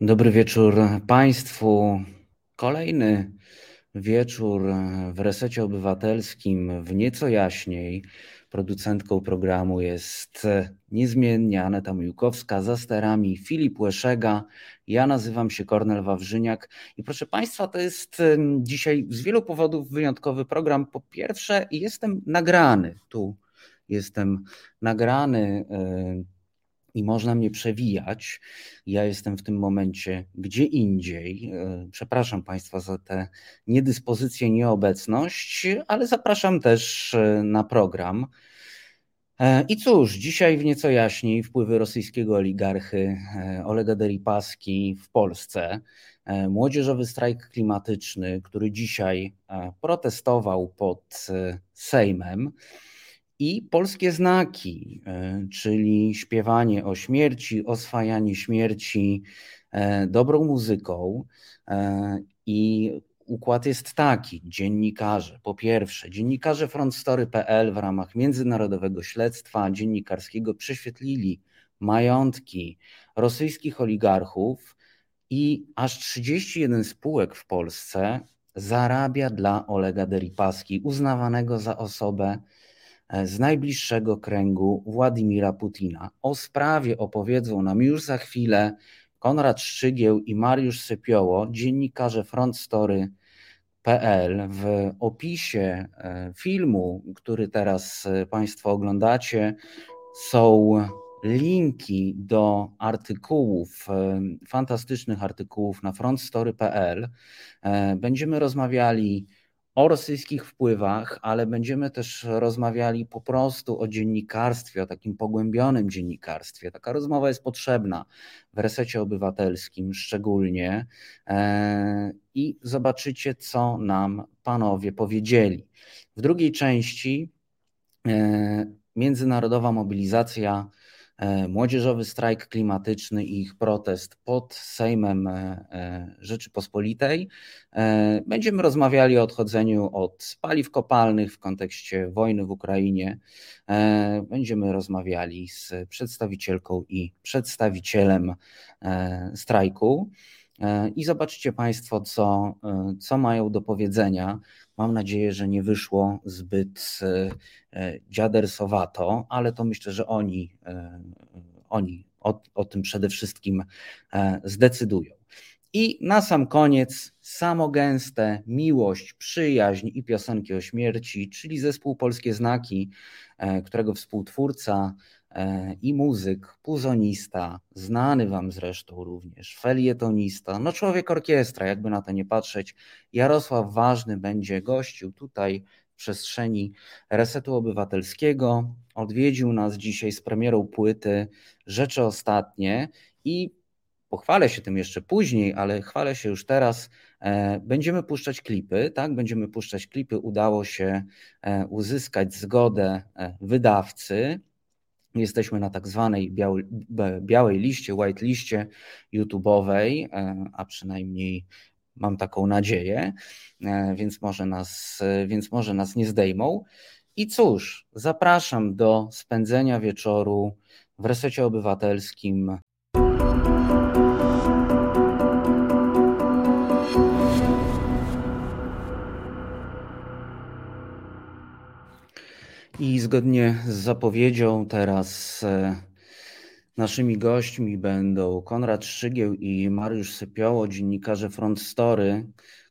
Dobry wieczór Państwu. Kolejny wieczór w resecie obywatelskim w nieco jaśniej. Producentką programu jest niezmiennie Aneta Miłkowska, za sterami Filip Łeszega. Ja nazywam się Kornel Wawrzyniak i proszę Państwa, to jest dzisiaj z wielu powodów wyjątkowy program. Po pierwsze, jestem nagrany tu. Jestem nagrany i można mnie przewijać. Ja jestem w tym momencie gdzie indziej. E, przepraszam Państwa za tę niedyspozycję, nieobecność, ale zapraszam też e, na program. E, I cóż, dzisiaj w nieco jaśniej wpływy rosyjskiego oligarchy Olega Deripaski w Polsce. Młodzieżowy strajk klimatyczny, który dzisiaj protestował pod Sejmem i polskie znaki, e, czyli śpiewanie o śmierci, oswajanie śmierci e, dobrą muzyką. E, I układ jest taki: dziennikarze, po pierwsze, dziennikarze frontstory.pl w ramach międzynarodowego śledztwa dziennikarskiego prześwietlili majątki rosyjskich oligarchów i aż 31 spółek w Polsce zarabia dla Olega Deripaski, uznawanego za osobę z najbliższego kręgu Władimira Putina. O sprawie opowiedzą nam już za chwilę Konrad Szczygieł i Mariusz Sypioło, dziennikarze frontstory.pl. W opisie e, filmu, który teraz e, Państwo oglądacie, są linki do artykułów, fantastycznych artykułów na frontstory.pl. Będziemy rozmawiali o rosyjskich wpływach, ale będziemy też rozmawiali po prostu o dziennikarstwie, o takim pogłębionym dziennikarstwie. Taka rozmowa jest potrzebna w resecie obywatelskim szczególnie e, i zobaczycie, co nam panowie powiedzieli. W drugiej części e, międzynarodowa mobilizacja młodzieżowy strajk klimatyczny i ich protest pod Sejmem e, e, Rzeczypospolitej. Będziemy rozmawiali o odchodzeniu od paliw kopalnych w kontekście wojny w Ukrainie. Będziemy rozmawiali z przedstawicielką i przedstawicielem strajku. I zobaczycie Państwo, co, co mają do powiedzenia. Mam nadzieję, że nie wyszło zbyt e, e, dziadersowato, ale to myślę, że oni, e, oni o, o tym przede wszystkim zdecydują. I na sam koniec samogęste, miłość, przyjaźń i piosenki o śmierci, czyli zespół Polskie Znaki, którego współtwórca i muzyk, puzonista, znany wam zresztą również, felietonista, no człowiek orkiestra, jakby na to nie patrzeć. Jarosław Ważny będzie gościł tutaj w przestrzeni Resetu Obywatelskiego. Odwiedził nas dzisiaj z premierą płyty Rzeczy Ostatnie i pochwalę się tym jeszcze później, ale chwalę się już teraz. E, będziemy puszczać klipy, tak? Będziemy puszczać klipy. Udało się e, uzyskać zgodę wydawcy Jesteśmy na tak zwanej białej, białej liście, white liście YouTube'owej, e, a przynajmniej mam taką nadzieję, e, więc może nas, więc może nas nie zdejmą. I cóż, zapraszam do spędzenia wieczoru w resecie obywatelskim I zgodnie z zapowiedzią teraz e, naszymi gośćmi będą Konrad Szczygieł i Mariusz Sypioło, dziennikarze Front Story,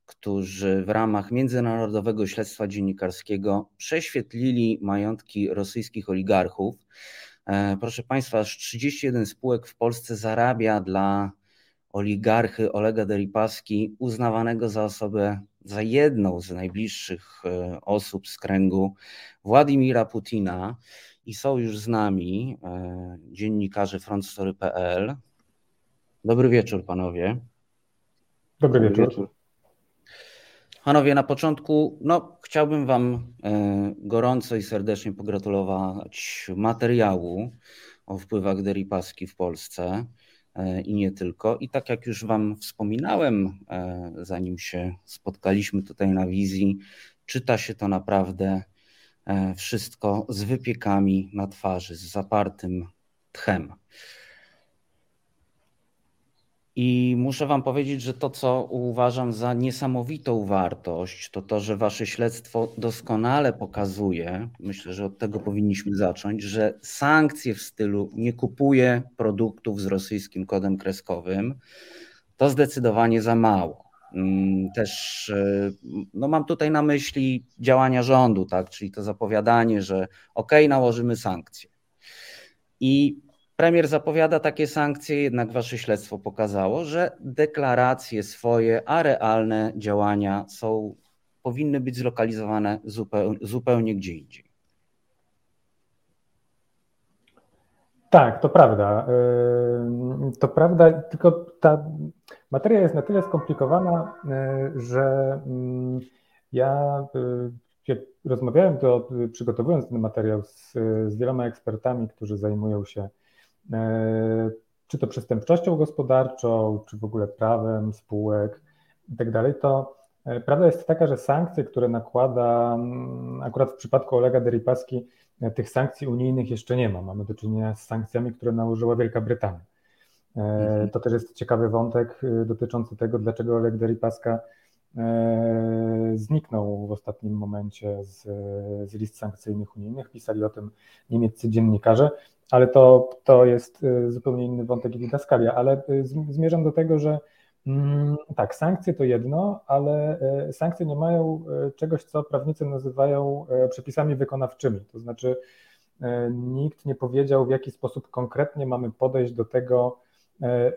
którzy w ramach międzynarodowego śledztwa dziennikarskiego prześwietlili majątki rosyjskich oligarchów. E, proszę Państwa, aż 31 spółek w Polsce zarabia dla oligarchy Olega Deripaski, uznawanego za osobę, za jedną z najbliższych e, osób z kręgu Władimira Putina. I są już z nami e, dziennikarze frontstory.pl. Dobry wieczór, panowie. Dobry, Dobry wieczór. wieczór. Panowie, na początku no, chciałbym Wam e, gorąco i serdecznie pogratulować materiału o wpływach Deripaski w Polsce. E, i nie tylko. I tak jak już Wam wspominałem, e, zanim się spotkaliśmy tutaj na wizji, czyta się to naprawdę e, wszystko z wypiekami na twarzy, z zapartym tchem. I muszę Wam powiedzieć, że to, co uważam za niesamowitą wartość, to to, że Wasze śledztwo doskonale pokazuje, myślę, że od tego powinniśmy zacząć, że sankcje w stylu nie kupuję produktów z rosyjskim kodem kreskowym, to zdecydowanie za mało. Mm, też e, no mam tutaj na myśli działania rządu, tak? czyli to zapowiadanie, że ok, nałożymy sankcje. I Premier zapowiada takie sankcje, jednak wasze śledztwo pokazało, że deklaracje swoje, a realne działania są, powinny być zlokalizowane zupełnie, zupełnie gdzie indziej. Tak, to prawda. Yy, to prawda, tylko ta materia jest na tyle skomplikowana, yy, że mm, ja yy, rozmawiałem to, przygotowując ten materiał z, z wieloma ekspertami, którzy zajmują się czy to przestępczością gospodarczą, czy w ogóle prawem spółek i tak dalej, to e, prawda jest taka, że sankcje, które nakłada, mm, akurat w przypadku Olega Deripaski, e, tych sankcji unijnych jeszcze nie ma. Mamy do czynienia z sankcjami, które nałożyła Wielka Brytania. Mhm. To też jest ciekawy wątek dotyczący tego, dlaczego Oleg Deripaska zniknął w ostatnim momencie z, z list sankcyjnych unijnych. Pisali o tym niemieccy dziennikarze ale to, to jest y, zupełnie inny wątek i didaskalia, ale y, zmierzam do tego, że mm, tak, sankcje to jedno, ale y, sankcje nie mają czegoś, co prawnicy nazywają przepisami wykonawczymi, to znaczy nikt nie powiedział, w jaki sposób konkretnie mamy podejść do tego,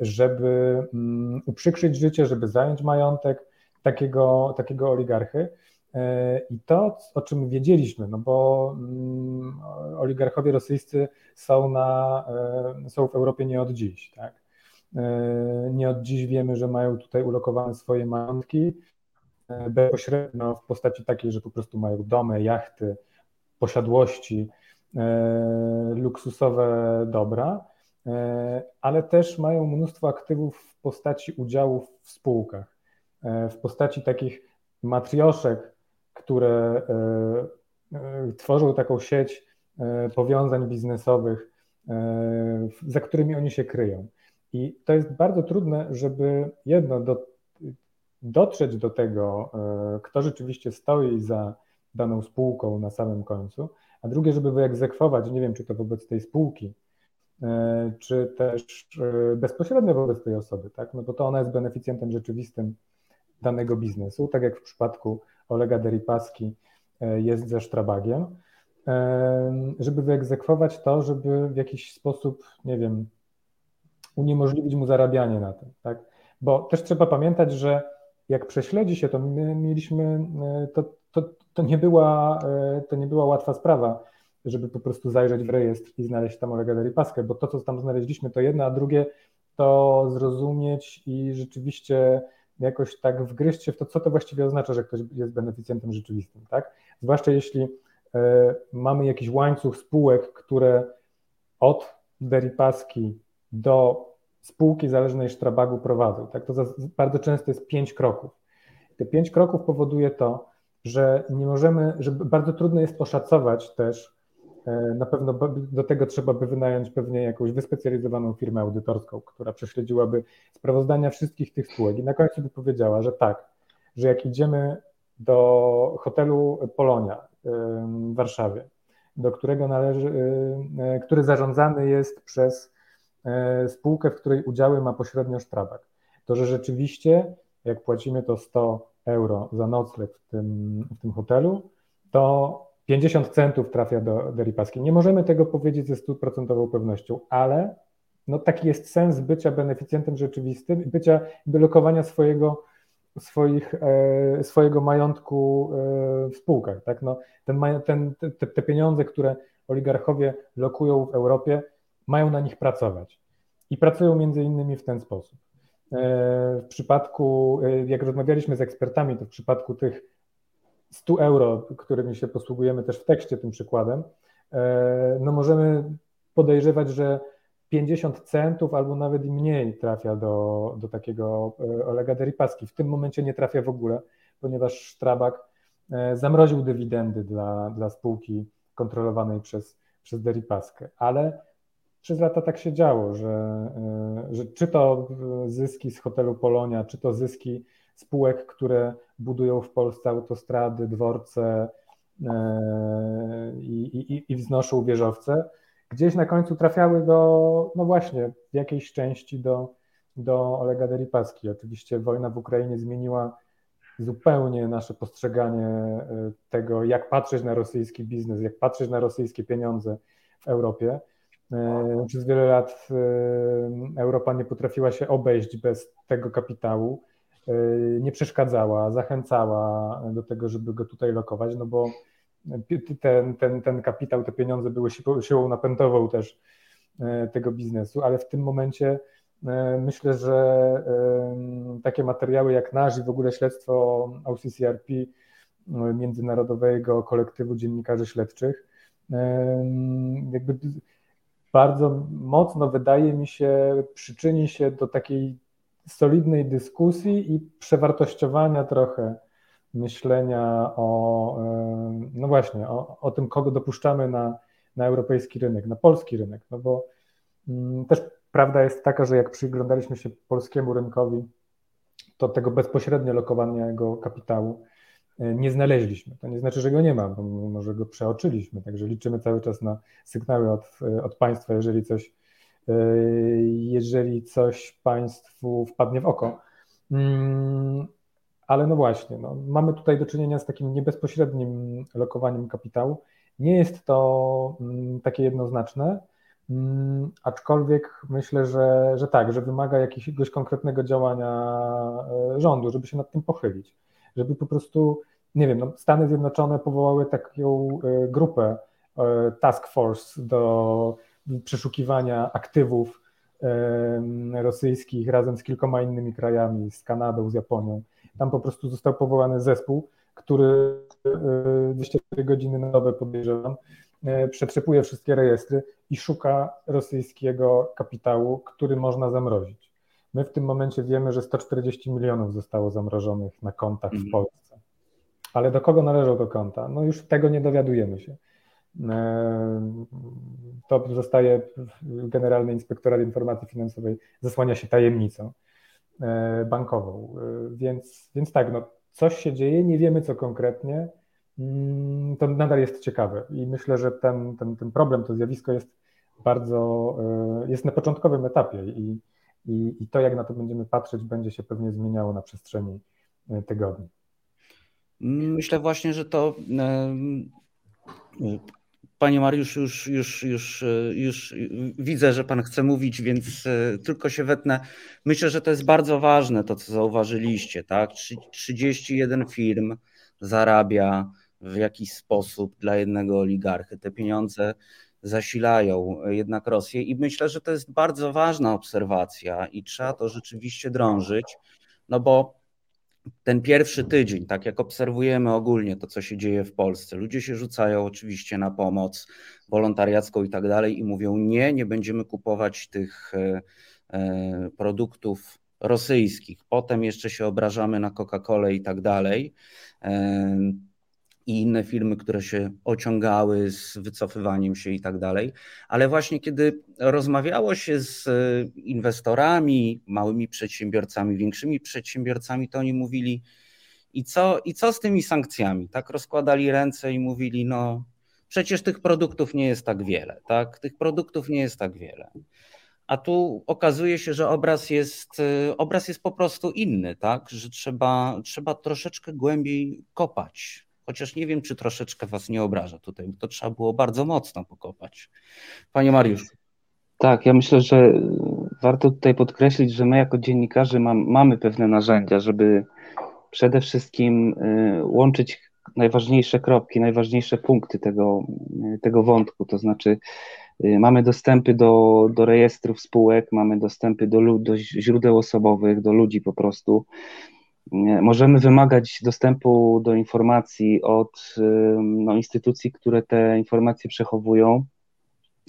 żeby mm, uprzykrzyć życie, żeby zająć majątek takiego, takiego oligarchy. E, I to, o czym wiedzieliśmy, no bo mm, oligarchowie rosyjscy są, na, e, są w Europie nie od dziś, tak? E, nie od dziś wiemy, że mają tutaj ulokowane swoje majątki bezpośrednio w postaci takiej, że po prostu mają domy, jachty, posiadłości, luksusowe dobra, ale też mają mnóstwo aktywów w postaci udziałów w spółkach, w postaci takich matrioszek, które e, e, tworzą taką sieć e, powiązań biznesowych, za którymi oni się kryją. I to jest bardzo trudne, żeby jedno do, dotrzeć do tego, kto rzeczywiście stoi za daną spółką na samym końcu, a drugie, żeby wyegzekwować, nie wiem, czy to wobec tej spółki, czy też bezpośrednio wobec tej osoby, tak? No bo to ona jest beneficjentem rzeczywistym danego biznesu, tak jak w przypadku Olega Deripaski e, jest ze Sztrabagiem, e, żeby wyegzekwować to, żeby w jakiś sposób, nie wiem, uniemożliwić mu zarabianie na tym, tak? Bo też trzeba pamiętać, że jak prześledzi się, to my mieliśmy, e, to, to, to, nie była, to nie była łatwa sprawa, żeby po prostu zajrzeć w rejestr i znaleźć tam Olega Deripaskę, bo to, co tam znaleźliśmy, to jedno, a drugie to zrozumieć i rzeczywiście jakoś tak wgryźć się w to, co to właściwie oznacza, że ktoś jest beneficjentem rzeczywistym, tak? Zwłaszcza jeśli e, mamy jakiś łańcuch spółek, które od deripaski do spółki zależnej Sztrabagu prowadzą, tak? To bardzo często jest pięć kroków. Te pięć kroków powoduje to, że nie możemy, że bardzo trudno jest oszacować też na pewno do tego trzeba by wynająć pewnie jakąś wyspecjalizowaną firmę audytorską, która prześledziłaby sprawozdania wszystkich tych spółek. I na końcu by powiedziała, że tak, że jak idziemy do hotelu Polonia w Warszawie, do którego należy, e, który zarządzany jest przez e, spółkę, w której udziały ma pośrednio Strabag, to że rzeczywiście jak płacimy to 100 euro za nocleg w tym, w tym hotelu, to 50 centów trafia do, do. Nie możemy tego powiedzieć ze stuprocentową pewnością, ale no taki jest sens bycia beneficjentem rzeczywistym bycia, wylokowania swojego, swoich, e, swojego majątku e, w spółkach. Tak? No, ten, ten, te, te pieniądze, które oligarchowie lokują w Europie, mają na nich pracować. I pracują między innymi w ten sposób. E, w przypadku, e, jak rozmawialiśmy z ekspertami, to w przypadku tych 100 euro, którymi się posługujemy też w tekście tym przykładem, e, no możemy podejrzewać, że 50 centów albo nawet i mniej trafia do, do takiego e, Olega Deripaski. W tym momencie nie trafia w ogóle, ponieważ Strabak e, zamroził dywidendy dla, dla spółki kontrolowanej przez, przez Deripaskę. Ale przez lata tak się działo, że, że czy to zyski z hotelu Polonia, czy to zyski spółek, które budują w Polsce autostrady, dworce i, i, i wznoszą wieżowce, gdzieś na końcu trafiały do, no właśnie, w jakiejś części do, do Olega Deripaski. Oczywiście wojna w Ukrainie zmieniła zupełnie nasze postrzeganie e, tego, jak patrzeć na rosyjski biznes, jak patrzeć na rosyjskie pieniądze w Europie. E, przez wiele lat e, Europa nie potrafiła się obejść bez tego kapitału, nie przeszkadzała, zachęcała do tego, żeby go tutaj lokować, no bo ten, ten, ten kapitał, te pieniądze były siłą napędową też tego biznesu, ale w tym momencie E, myślę, że takie materiały jak nasz i w ogóle śledztwo OCCRP, no, Międzynarodowego Kolektywu Dziennikarzy Śledczych, jakby bardzo mocno wydaje mi się przyczyni się do takiej solidnej dyskusji i przewartościowania trochę myślenia o, no właśnie, o, o tym, kogo dopuszczamy na, na europejski rynek, na polski rynek, no bo mm, też Prawda jest taka, że jak przyglądaliśmy się polskiemu rynkowi, to tego bezpośrednio lokowanego kapitału e, nie znaleźliśmy. To nie znaczy, że go nie ma, bo może go przeoczyliśmy, także liczymy cały czas na sygnały od, e, od państwa, jeżeli coś, e, jeżeli coś państwu wpadnie w oko. Mm, ale no właśnie, no, mamy tutaj do czynienia z takim niebezpośrednim lokowaniem kapitału. Nie jest to mm, takie jednoznaczne, Mm, aczkolwiek myślę, że, że tak, że wymaga jakiegoś konkretnego działania e, rządu, żeby się nad tym pochylić, żeby po prostu, nie wiem, no Stany Zjednoczone powołały taką e, grupę e, task force do przeszukiwania aktywów rosyjskich razem z kilkoma innymi krajami, z Kanadą, z Japonią. Tam po prostu został powołany zespół, który 24 godziny na dobę podejrzewam, E, przetrzepuje wszystkie rejestry i szuka rosyjskiego kapitału, który można zamrozić. My w tym momencie wiemy, że 140 milionów zostało zamrożonych na kontach w mhm. Polsce. Ale do kogo należą te konta? No już tego nie dowiadujemy się. E, to zostaje Generalny Inspektorat Informacji Finansowej, zasłania się tajemnicą e, bankową. Więc, więc tak, no, coś się dzieje, nie wiemy co konkretnie. Mm, to nadal jest ciekawe i myślę, że ten, ten, ten problem, to zjawisko jest bardzo, e, jest na początkowym etapie i, i, i to, jak na to będziemy patrzeć, będzie się pewnie zmieniało na przestrzeni e, tygodni. Myślę właśnie, że to e, Panie Mariusz, już, już, już, już widzę, że Pan chce mówić, więc tylko się wetnę. Myślę, że to jest bardzo ważne, to co zauważyliście, tak? 31 firm zarabia w jakiś sposób dla jednego oligarchy. Te pieniądze zasilają jednak Rosję i myślę, że to jest bardzo ważna obserwacja i trzeba to rzeczywiście drążyć, no bo ten pierwszy tydzień, tak jak obserwujemy ogólnie to, co się dzieje w Polsce, ludzie się rzucają oczywiście na pomoc wolontariacką i tak dalej i mówią nie, nie będziemy kupować tych e, e, produktów rosyjskich. Potem jeszcze się obrażamy na Coca-Colę i tak dalej. E, i inne firmy, które się ociągały z wycofywaniem się i tak dalej. Ale właśnie kiedy rozmawiało się z inwestorami, małymi przedsiębiorcami, większymi przedsiębiorcami, to oni mówili, i co, i co z tymi sankcjami? Tak rozkładali ręce i mówili, no przecież tych produktów nie jest tak wiele, tak? Tych produktów nie jest tak wiele. A tu okazuje się, że obraz jest, obraz jest po prostu inny, tak? Że trzeba, trzeba troszeczkę głębiej kopać Chociaż nie wiem, czy troszeczkę was nie obraża tutaj, bo to trzeba było bardzo mocno pokopać. Panie Mariusz. Tak, ja myślę, że warto tutaj podkreślić, że my jako dziennikarze mam, mamy pewne narzędzia, żeby przede wszystkim y, łączyć najważniejsze kropki, najważniejsze punkty tego, y, tego wątku. To znaczy, y, mamy dostępy do, do rejestrów spółek, mamy dostępy do, do źródeł osobowych, do ludzi po prostu. Możemy wymagać dostępu do informacji od no, instytucji, które te informacje przechowują,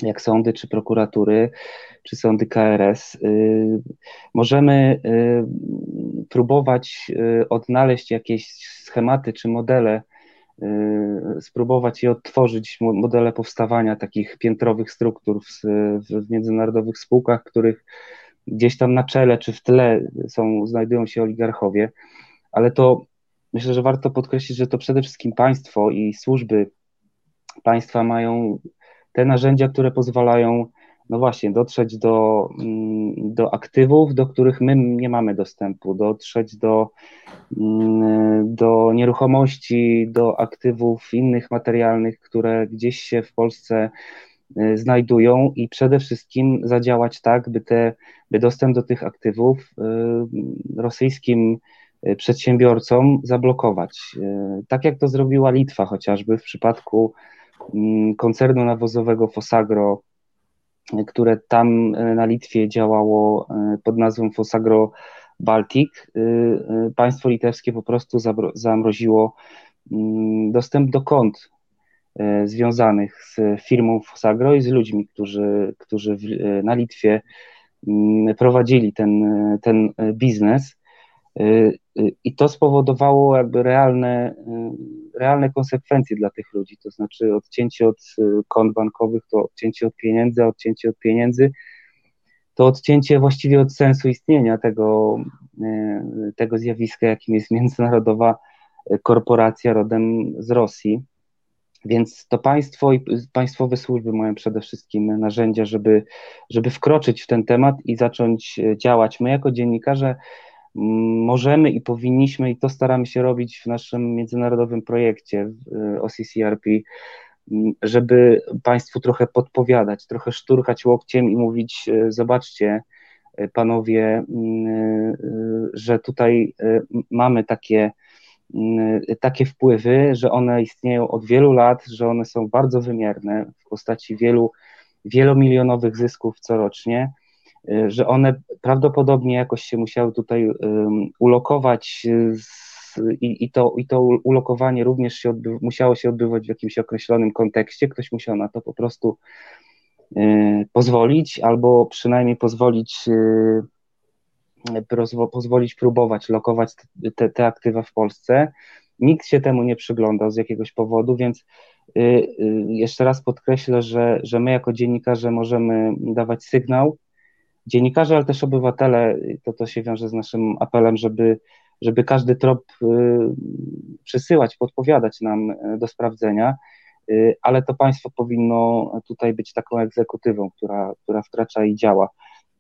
jak sądy, czy prokuratury, czy sądy KRS. Y, możemy y, próbować y, odnaleźć jakieś schematy czy modele spróbować i odtworzyć modele powstawania takich piętrowych struktur w, w międzynarodowych spółkach, których gdzieś tam na czele czy w tle są, znajdują się oligarchowie, ale to myślę, że warto podkreślić, że to przede wszystkim państwo i służby państwa mają te narzędzia, które pozwalają no właśnie, dotrzeć do, mm, do aktywów, do których my nie mamy dostępu, dotrzeć do, mm, do nieruchomości, do aktywów innych materialnych, które gdzieś się w Polsce znajdują i przede wszystkim zadziałać tak, by, te, by dostęp do tych aktywów y, rosyjskim y, przedsiębiorcom zablokować. Tak jak to zrobiła Litwa chociażby w przypadku mm, koncernu nawozowego Fosagro, które tam e, na Litwie działało e, pod nazwą Fosagro Baltic, e, państwo litewskie po prostu zamroziło mm, dostęp do kont związanych z firmą Fosagro i z ludźmi, którzy, którzy na Litwie mm, prowadzili ten, ten biznes. I to spowodowało jakby realne, realne konsekwencje dla tych ludzi, to znaczy odcięcie od kont bankowych, to odcięcie od pieniędzy, odcięcie od pieniędzy, to odcięcie właściwie od sensu istnienia tego, tego zjawiska, jakim jest międzynarodowa korporacja rodem z Rosji. Więc to państwo i państwowe służby mają przede wszystkim narzędzia, żeby, żeby wkroczyć w ten temat i zacząć działać. My, jako dziennikarze, możemy i powinniśmy, i to staramy się robić w naszym międzynarodowym projekcie y, OCCRP, żeby Państwu trochę podpowiadać, trochę szturchać łokciem i mówić: y, Zobaczcie, panowie, że tutaj mamy takie, takie wpływy, że one istnieją od wielu lat, że one są bardzo wymierne w postaci wielu, wielomilionowych zysków corocznie Y, że one prawdopodobnie jakoś się musiały tutaj ulokować y, i, i, to, i to ulokowanie również się musiało się odbywać w jakimś określonym kontekście. Ktoś musiał na to po prostu y, pozwolić, albo przynajmniej pozwolić, pozwolić próbować lokować te, te aktywa w Polsce. Nikt się temu nie przyglądał z jakiegoś powodu, więc jeszcze raz podkreślę, że, że my jako dziennikarze możemy dawać sygnał, dziennikarze, ale też obywatele, to, to się wiąże z naszym apelem, żeby, żeby każdy trop y, przysyłać, podpowiadać nam y, do sprawdzenia, y, ale to państwo powinno tutaj być taką egzekutywą, która, która wkracza i działa.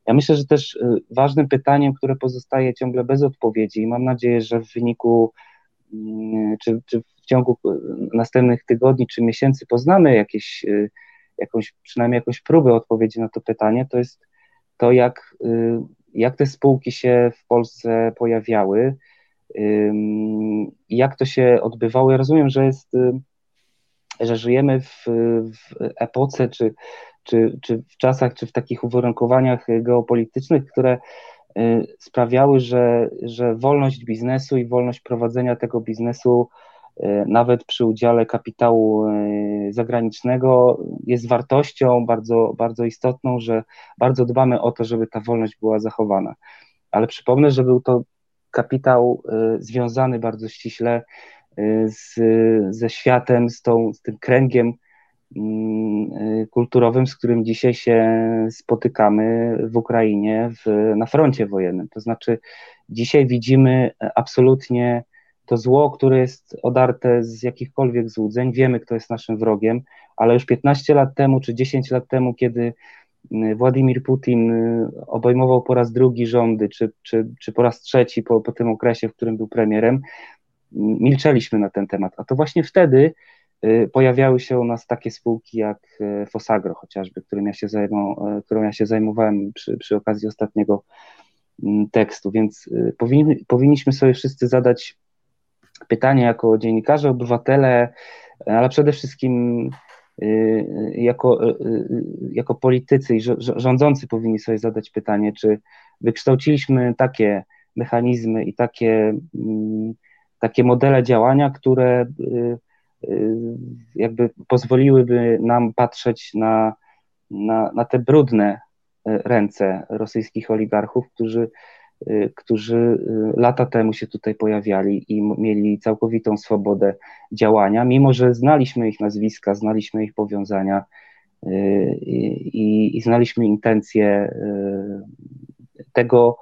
Ja myślę, że też ważnym pytaniem, które pozostaje ciągle bez odpowiedzi, i mam nadzieję, że w wyniku czy, czy w ciągu następnych tygodni czy miesięcy poznamy jakieś, jakąś, przynajmniej jakąś próbę odpowiedzi na to pytanie, to jest to, jak, y, jak te spółki się w Polsce pojawiały, jak to się odbywało. Ja rozumiem, że jest, y, że żyjemy w, w epoce, czy, czy, czy w czasach, czy w takich uwarunkowaniach geopolitycznych, które y, sprawiały, że, że wolność biznesu i wolność prowadzenia tego biznesu E, nawet przy udziale kapitału e, zagranicznego jest wartością bardzo, bardzo istotną, że bardzo dbamy o to, żeby ta wolność była zachowana. Ale przypomnę, że był to kapitał związany bardzo ściśle z, ze światem, z, tą, z tym kręgiem kulturowym, z którym dzisiaj się spotykamy w Ukrainie w, na froncie wojennym. To znaczy, dzisiaj widzimy absolutnie to zło, które jest odarte z jakichkolwiek złudzeń, wiemy, kto jest naszym wrogiem, ale już 15 lat temu czy 10 lat temu, kiedy y, Władimir Putin y, obejmował po raz drugi rządy, czy, czy, czy po raz trzeci po, po tym okresie, w którym był premierem, y, milczeliśmy na ten temat. A to właśnie wtedy pojawiały się u nas takie spółki jak Fosagro chociażby, którym ja się, zajmą, którą ja się zajmowałem przy, przy okazji ostatniego mm, tekstu, więc powinni, powinniśmy sobie wszyscy zadać pytanie jako dziennikarze, obywatele, ale przede wszystkim y, jako, y, y, jako politycy i rządzący powinni sobie zadać pytanie, czy wykształciliśmy takie mechanizmy i takie, mm, takie modele działania, które jakby pozwoliłyby nam patrzeć na, na, na te brudne ręce rosyjskich oligarchów, którzy którzy lata temu się tutaj pojawiali i mieli całkowitą swobodę działania, mimo że znaliśmy ich nazwiska, znaliśmy ich powiązania i, i znaliśmy intencje tego,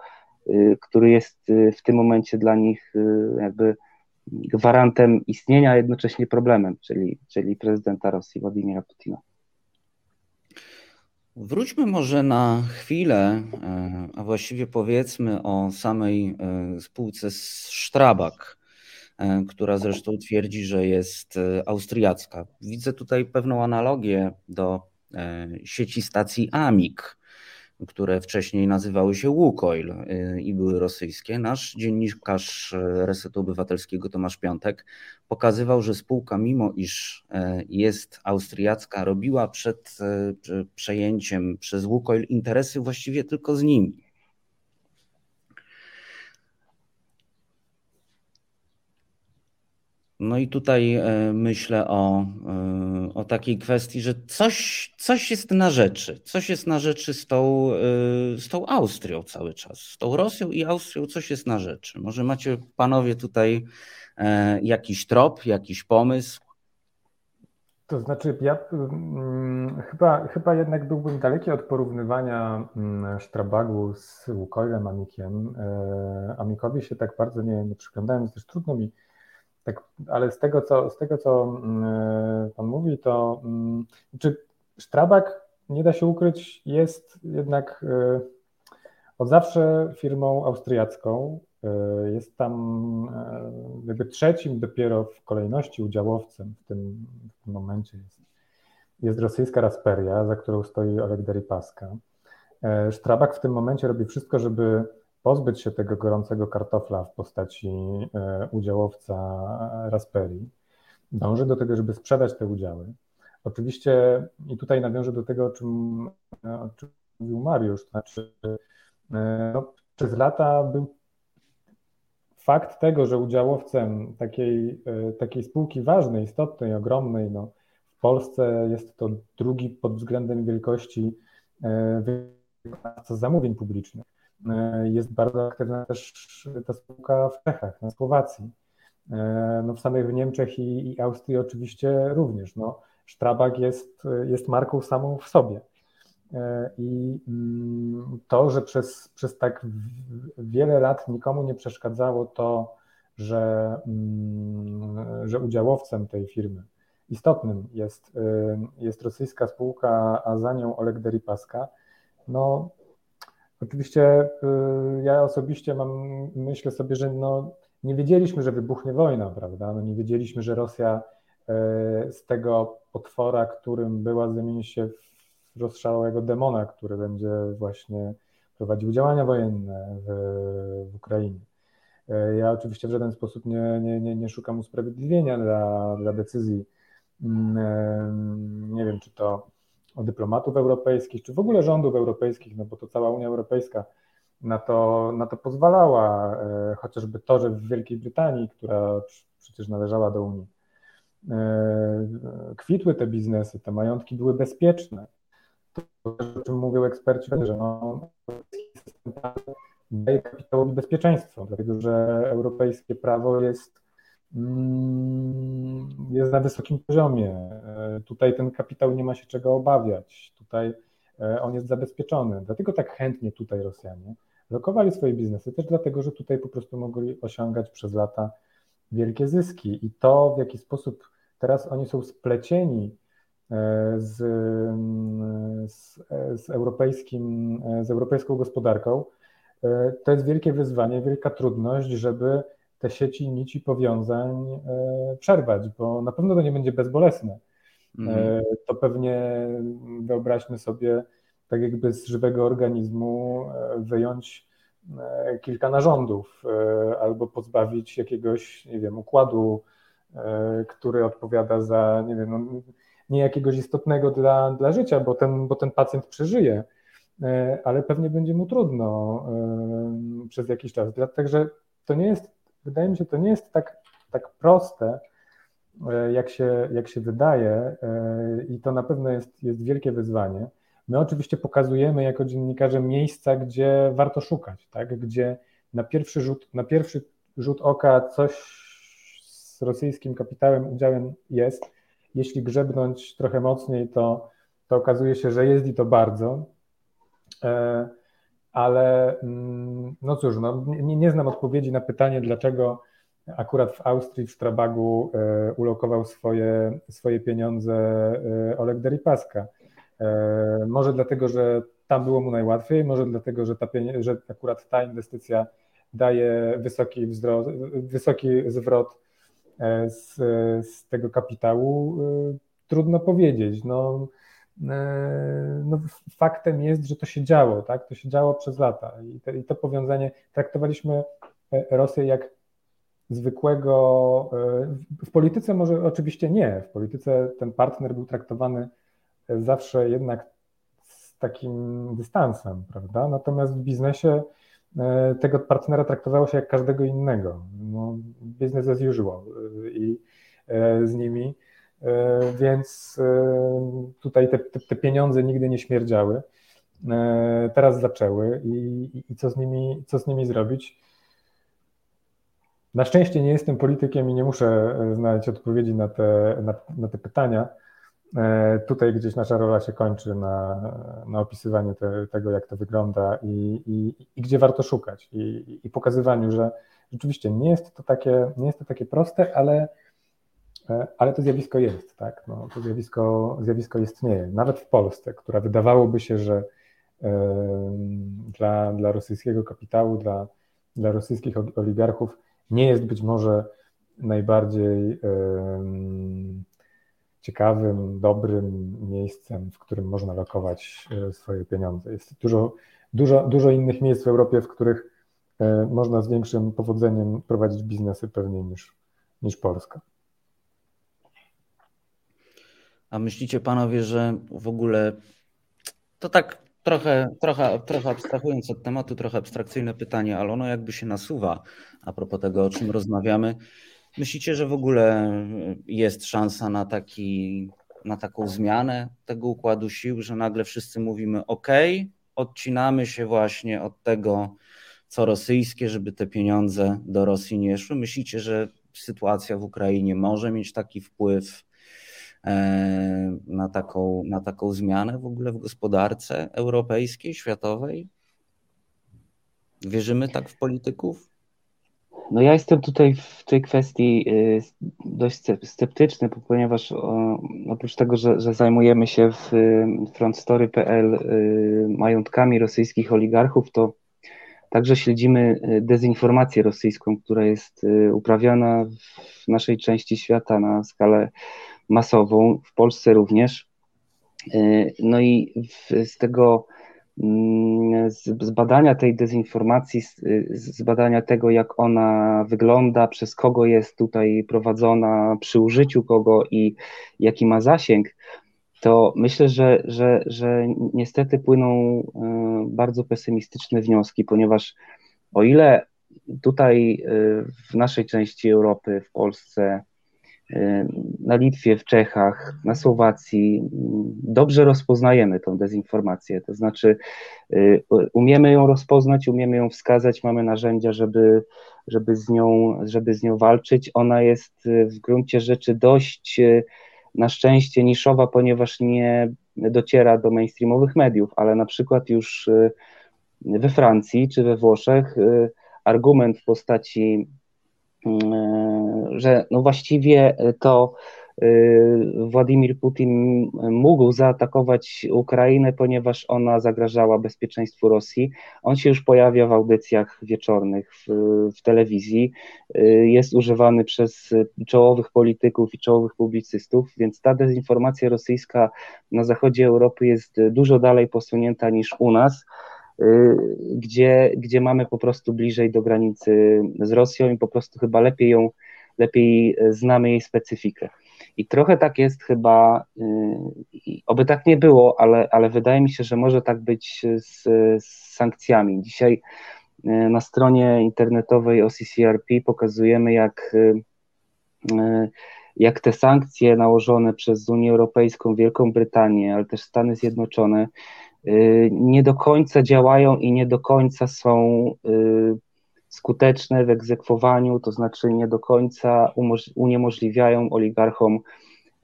który jest w tym momencie dla nich jakby gwarantem istnienia, a jednocześnie problemem, czyli, czyli prezydenta Rosji Władimira Putina. Wróćmy może na chwilę, e, a właściwie powiedzmy o samej e, spółce Strabag, e, która zresztą twierdzi, że jest austriacka. Widzę tutaj pewną analogię do sieci stacji AMIK, które wcześniej nazywały się Łukoil y, i były rosyjskie. Nasz dziennikarz y, Resetu Obywatelskiego Tomasz Piątek pokazywał, że spółka, mimo iż y, jest austriacka, robiła przed przejęciem przez Łukoil interesy właściwie tylko z nimi. No i tutaj e, myślę o, e, o takiej kwestii, że coś, coś jest na rzeczy. Coś jest na rzeczy z tą, e, z tą Austrią cały czas. Z tą Rosją i Austrią coś jest na rzeczy. Może macie panowie tutaj jakiś trop, jakiś pomysł? To znaczy, ja hmm, chyba, chyba jednak byłbym daleki od porównywania hmm, Strabagu z Łukoilem, Amikiem. Amikowi się tak bardzo nie, nie przyglądałem, jest też trudno mi tak, ale z tego, co, z tego, co mm, Pan mówi, to mm, czy Strabag, nie da się ukryć, jest jednak y, od zawsze firmą austriacką. Y, jest tam jakby trzecim dopiero w kolejności udziałowcem w tym, w tym momencie jest, jest rosyjska Rasperia, za którą stoi Oleg Deripaska. Strabag w tym momencie robi wszystko, żeby pozbyć się tego gorącego kartofla w postaci e, udziałowca Raspberry. Dąży do tego, żeby sprzedać te udziały. Oczywiście, i tutaj nawiążę do tego, o czym, o czym mówił Mariusz, to znaczy e, no, przez lata był fakt tego, że udziałowcem takiej, e, takiej spółki ważnej, istotnej, ogromnej, no, w Polsce jest to drugi pod względem wielkości wykonawca zamówień publicznych. E, jest bardzo aktywna też ta spółka w Czechach, na Słowacji. E, no w samych Niemczech i, i Austrii oczywiście również. No, Strabag jest, jest marką samą w sobie. E, I mm, to, że przez, przez tak wiele lat nikomu nie przeszkadzało to, że, mm, że udziałowcem tej firmy istotnym jest, jest rosyjska spółka, a za nią Oleg Deripaska, no Oczywiście y, ja osobiście mam, myślę sobie, że no, nie wiedzieliśmy, że wybuchnie wojna, prawda? No, nie wiedzieliśmy, że Rosja y, z tego potwora, którym była, zamieni się w rozszałego demona, który będzie właśnie prowadził działania wojenne w, w Ukrainie. Y, ja oczywiście w żaden sposób nie, nie, nie, nie szukam usprawiedliwienia dla, dla decyzji. Mm, nie wiem, czy to dyplomatów europejskich, czy w ogóle rządów europejskich, no bo to cała Unia Europejska na to, na to pozwalała, e, chociażby to, że w Wielkiej Brytanii, która przecież należała do Unii, e, kwitły te biznesy, te majątki były bezpieczne. To, o czym mówią eksperci, że no, daje kapitałowi bezpieczeństwo, dlatego że europejskie prawo jest jest na wysokim poziomie. E, tutaj ten kapitał nie ma się czego obawiać. Tutaj e, on jest zabezpieczony. Dlatego tak chętnie tutaj Rosjanie lokowali swoje biznesy, też dlatego, że tutaj po prostu mogli osiągać przez lata wielkie zyski. I to, w jaki sposób teraz oni są splecieni e, z, z, z, europejskim, z europejską gospodarką, to jest wielkie wyzwanie, wielka trudność, żeby te sieci nici powiązań e, przerwać, bo na pewno to nie będzie bezbolesne. Mhm. To pewnie wyobraźmy sobie, tak jakby z żywego organizmu e, wyjąć kilka narządów albo pozbawić jakiegoś, nie wiem, układu, który odpowiada za, nie wiem, no, nie jakiegoś istotnego dla, dla życia, bo ten, bo ten pacjent przeżyje, ale pewnie będzie mu trudno przez jakiś czas. Także to nie jest wydaje mi się, to nie jest tak, tak proste, e, jak się, jak się wydaje, e, i to na pewno jest, jest wielkie wyzwanie. My oczywiście pokazujemy jako dziennikarze miejsca, gdzie warto szukać, tak? gdzie na pierwszy rzut, na pierwszy rzut oka coś z rosyjskim kapitałem, udziałem jest. Jeśli grzebnąć trochę mocniej, to, to okazuje się, że jest i to bardzo. E, ale mm, no cóż, no, nie, nie znam odpowiedzi na pytanie, dlaczego akurat w Austrii, w Strabagu e, ulokował swoje, swoje pieniądze e, Oleg Deripaska. Może dlatego, że tam było mu najłatwiej, może dlatego, że, ta, że akurat ta inwestycja daje wysoki, wzrost, wysoki zwrot z, z tego kapitału. Trudno powiedzieć. No, E, no, faktem jest, że to się działo, tak? To się działo przez lata i to, i to powiązanie traktowaliśmy e, Rosję jak zwykłego. E, w polityce może oczywiście nie. W polityce ten partner był traktowany zawsze jednak z takim dystansem, prawda? Natomiast w biznesie tego partnera traktowało się jak każdego innego. No, business as usual i z nimi. E, więc e, tutaj te, te, te pieniądze nigdy nie śmierdziały. E, teraz zaczęły i, i, co, z nimi, co z nimi zrobić? Na szczęście nie jestem politykiem i nie muszę znaleźć odpowiedzi na te, na, na te pytania. Tutaj gdzieś nasza rola się kończy na, na te, tego, jak to wygląda i, i, i gdzie warto szukać, i, i pokazywaniu, że rzeczywiście nie jest to takie, nie jest to takie proste, ale ale to zjawisko jest, tak? No, to zjawisko, zjawisko istnieje. Nawet w Polsce, która wydawałoby się, że dla, dla rosyjskiego kapitału, dla, dla rosyjskich oligarchów nie jest być może najbardziej ciekawym, dobrym miejscem, w którym można lokować e, swoje pieniądze. Jest dużo, dużo, dużo innych miejsc w Europie, w których e, można z większym powodzeniem prowadzić biznesy pewnie niż, niż Polska. A myślicie panowie, że w ogóle to tak trochę, trochę, trochę abstrahując od tematu, trochę abstrakcyjne pytanie, ale ono jakby się nasuwa a propos tego, o czym rozmawiamy. Myślicie, że w ogóle jest szansa na, taki, na taką zmianę tego układu sił, że nagle wszyscy mówimy OK, odcinamy się właśnie od tego, co rosyjskie, żeby te pieniądze do Rosji nie szły? Myślicie, że sytuacja w Ukrainie może mieć taki wpływ na taką, na taką zmianę w ogóle w gospodarce europejskiej, światowej? Wierzymy tak w polityków? No ja jestem tutaj w tej kwestii y, dość sceptyczny, ponieważ oprócz tego, że, że zajmujemy się w frontstory.pl y, majątkami rosyjskich oligarchów, to także śledzimy y, dezinformację rosyjską, która jest uprawiana w naszej części świata na skalę masową, w Polsce również. E, no i z tego, mm, z badania tej dezinformacji, z badania tego, jak ona wygląda, przez kogo jest tutaj prowadzona, przy użyciu kogo i jaki ma zasięg, to myślę, że, że, że niestety płyną e, bardzo pesymistyczne wnioski, ponieważ o ile tutaj e, w naszej części Europy, w Polsce, na Litwie, w Czechach, na Słowacji dobrze rozpoznajemy tą dezinformację. To znaczy, y, umiemy ją rozpoznać, umiemy ją wskazać, mamy narzędzia, żeby, żeby, z, nią, żeby z nią walczyć. Ona jest y, w gruncie rzeczy dość y, na szczęście niszowa, ponieważ nie dociera do mainstreamowych mediów, ale na przykład już we Francji czy we Włoszech argument w postaci że no właściwie to e, Władimir Putin mógł zaatakować Ukrainę, ponieważ ona zagrażała bezpieczeństwu Rosji. On się już pojawia w audycjach wieczornych w, w, telewizji, e, jest używany przez czołowych polityków i czołowych publicystów, więc ta dezinformacja rosyjska na zachodzie Europy jest dużo dalej posunięta niż u nas. Y, gdzie, gdzie mamy po prostu bliżej do granicy z Rosją i po prostu chyba lepiej ją, lepiej znamy jej specyfikę. I trochę tak jest chyba, y, oby tak nie było, ale, ale wydaje mi się, że może tak być z, z sankcjami. Dzisiaj y, na stronie internetowej OCCRP pokazujemy, jak jak te sankcje nałożone przez Unię Europejską, Wielką Brytanię, ale też Stany Zjednoczone nie do końca działają i nie do końca są skuteczne w egzekwowaniu, to znaczy nie do końca uniemożliwiają oligarchom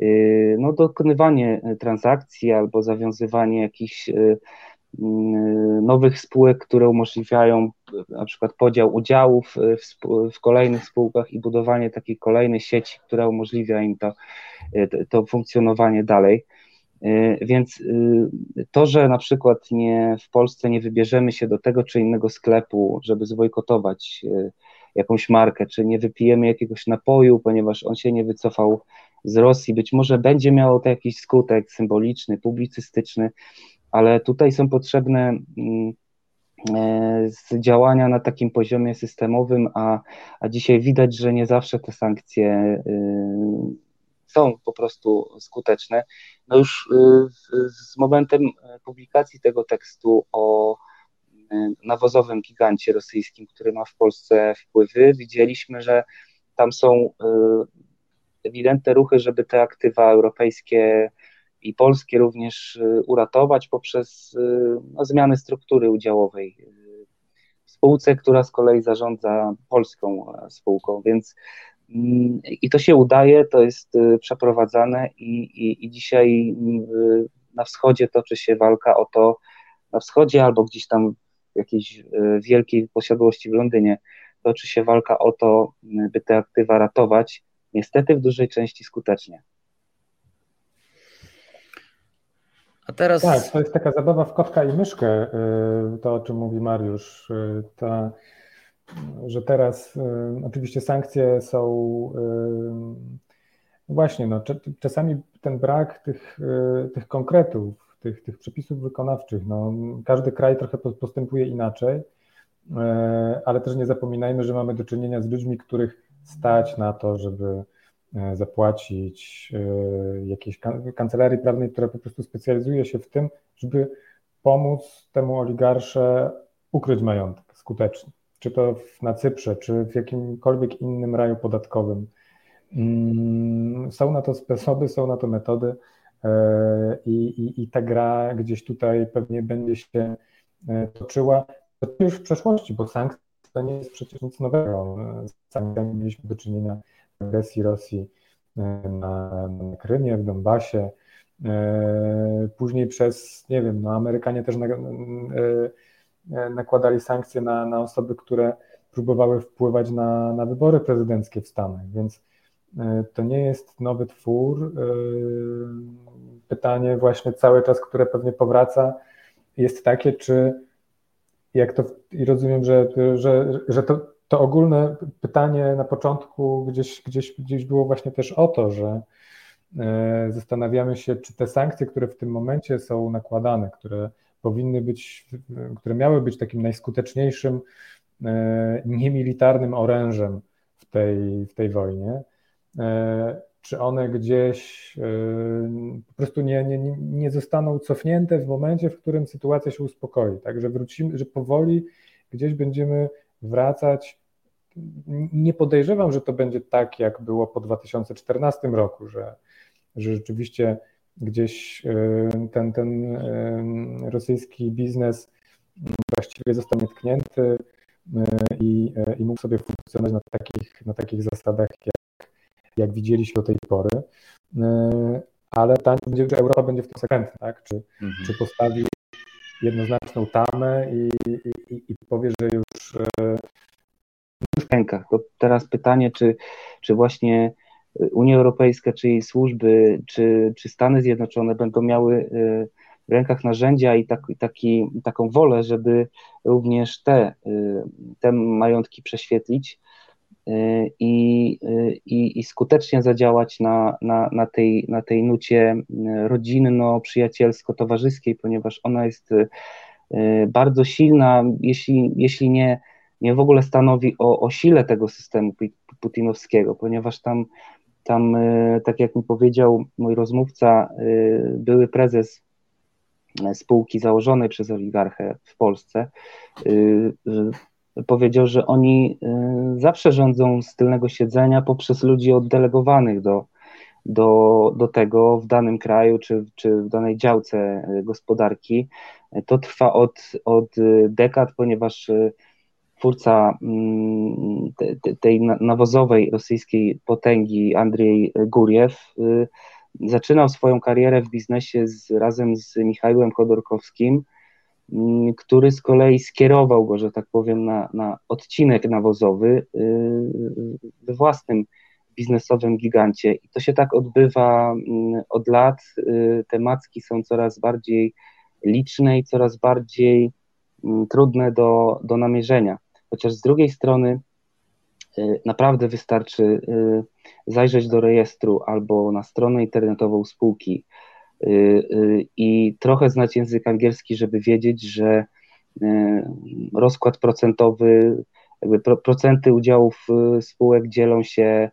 y, no, dokonywanie transakcji albo zawiązywanie jakichś y, y, nowych spółek, które umożliwiają na przykład podział udziałów w, w, kolejnych spółkach i budowanie takiej kolejnej sieci, która umożliwia im to, to funkcjonowanie dalej. Y, więc y, to, że na przykład nie, w Polsce nie wybierzemy się do tego czy innego sklepu, żeby zwojkotować y, jakąś markę, czy nie wypijemy jakiegoś napoju, ponieważ on się nie wycofał z Rosji, być może będzie miało to jakiś skutek symboliczny, publicystyczny, ale tutaj są potrzebne mm, e, działania na takim poziomie systemowym, a, a dzisiaj widać, że nie zawsze te sankcje są po prostu skuteczne. No już y, z momentem publikacji tego tekstu o y, nawozowym gigancie rosyjskim, który ma w Polsce wpływy, widzieliśmy, że tam są y, ewidentne ruchy, żeby te aktywa europejskie i polskie również uratować poprzez no, zmiany struktury udziałowej w spółce, która z kolei zarządza polską spółką, więc i to się udaje, to jest y, przeprowadzane i, i, i dzisiaj y, na wschodzie toczy się walka o to, na wschodzie albo gdzieś tam w jakiejś y, wielkiej posiadłości w Londynie toczy się walka o to, by te aktywa ratować, niestety w dużej części skutecznie. A teraz... Tak, to jest taka zabawa w kotka i myszkę, to o czym mówi Mariusz. Ta że teraz y, oczywiście sankcje są y, właśnie, no, czasami ten brak tych, y, tych konkretów, tych, tych przepisów wykonawczych, no, każdy kraj trochę postępuje inaczej, ale też nie zapominajmy, że mamy do czynienia z ludźmi, których stać na to, żeby zapłacić jakiejś kancelarii prawnej, która po prostu specjalizuje się w tym, żeby pomóc temu oligarsze ukryć majątek skutecznie czy to na Cyprze, czy w jakimkolwiek innym raju podatkowym. Mm, są na to sposoby, są na to metody e, i, i, i ta gra gdzieś tutaj pewnie będzie się e, toczyła już w przeszłości, bo sankcje to nie jest przecież nic nowego. Z sankcjami mieliśmy do czynienia agresji Rosji e, na, Krymie, w Donbasie, później przez, nie wiem, no Amerykanie też E, nakładali sankcje na, na osoby, które próbowały wpływać na, na wybory prezydenckie w Stanach, więc e, to nie jest nowy twór. E, pytanie właśnie cały czas, które pewnie powraca, jest takie, czy jak to, i rozumiem, że, że, że to, to ogólne pytanie na początku gdzieś, gdzieś, gdzieś było właśnie też o to, że zastanawiamy się, czy te sankcje, które w tym momencie są nakładane, które powinny być, które miały być takim najskuteczniejszym e, niemilitarnym orężem w tej, w tej wojnie, e, czy one gdzieś e, po prostu nie, nie, nie zostaną cofnięte w momencie, w którym sytuacja się uspokoi. Także wrócimy, że powoli gdzieś będziemy wracać. Nie podejrzewam, że to będzie tak, jak było po 2014 roku, że, że rzeczywiście gdzieś y, ten, ten y, rosyjski biznes właściwie zostanie tknięty y, i, i mógł sobie funkcjonować na takich, na takich zasadach, jak, jak widzieliśmy do tej pory. Ale pytanie będzie, czy Europa będzie w tym konsekwentna, tak? Czy, mhm. czy postawi jednoznaczną tamę i, i, i powie, że już, w rękach. To teraz pytanie, czy, czy właśnie Unia Europejska, czy jej służby, czy, czy Stany Zjednoczone będą miały y, w rękach narzędzia i tak, taki, taką wolę, żeby również te, y, te majątki prześwietlić y, i, i, i skutecznie zadziałać na, na, na, tej, na tej nucie rodzinno-przyjacielsko-towarzyskiej, ponieważ ona jest bardzo silna, jeśli, jeśli nie, nie w ogóle stanowi o, o sile tego systemu putinowskiego, ponieważ tam tam, e, tak jak mi powiedział mój rozmówca, e, były prezes e, spółki założonej przez oligarchę w Polsce, powiedział, że oni zawsze rządzą z tylnego siedzenia poprzez ludzi oddelegowanych do, do, do tego w danym kraju czy, czy w danej działce gospodarki. To trwa od, od dekad, ponieważ twórca mm, tej nawozowej rosyjskiej potęgi Andrzej Guriew zaczynał swoją karierę w biznesie z, razem z Michałem Chodorkowskim, mm, który z kolei skierował go, że tak powiem, na, na odcinek nawozowy we własnym biznesowym gigancie. I to się tak odbywa mm, od lat. Y, te macki są coraz bardziej liczne i coraz bardziej trudne do, do namierzenia. Chociaż z drugiej strony y, naprawdę wystarczy y, zajrzeć do rejestru albo na stronę internetową spółki i trochę znać język angielski, żeby wiedzieć, że rozkład procentowy, procenty udziałów spółek dzielą się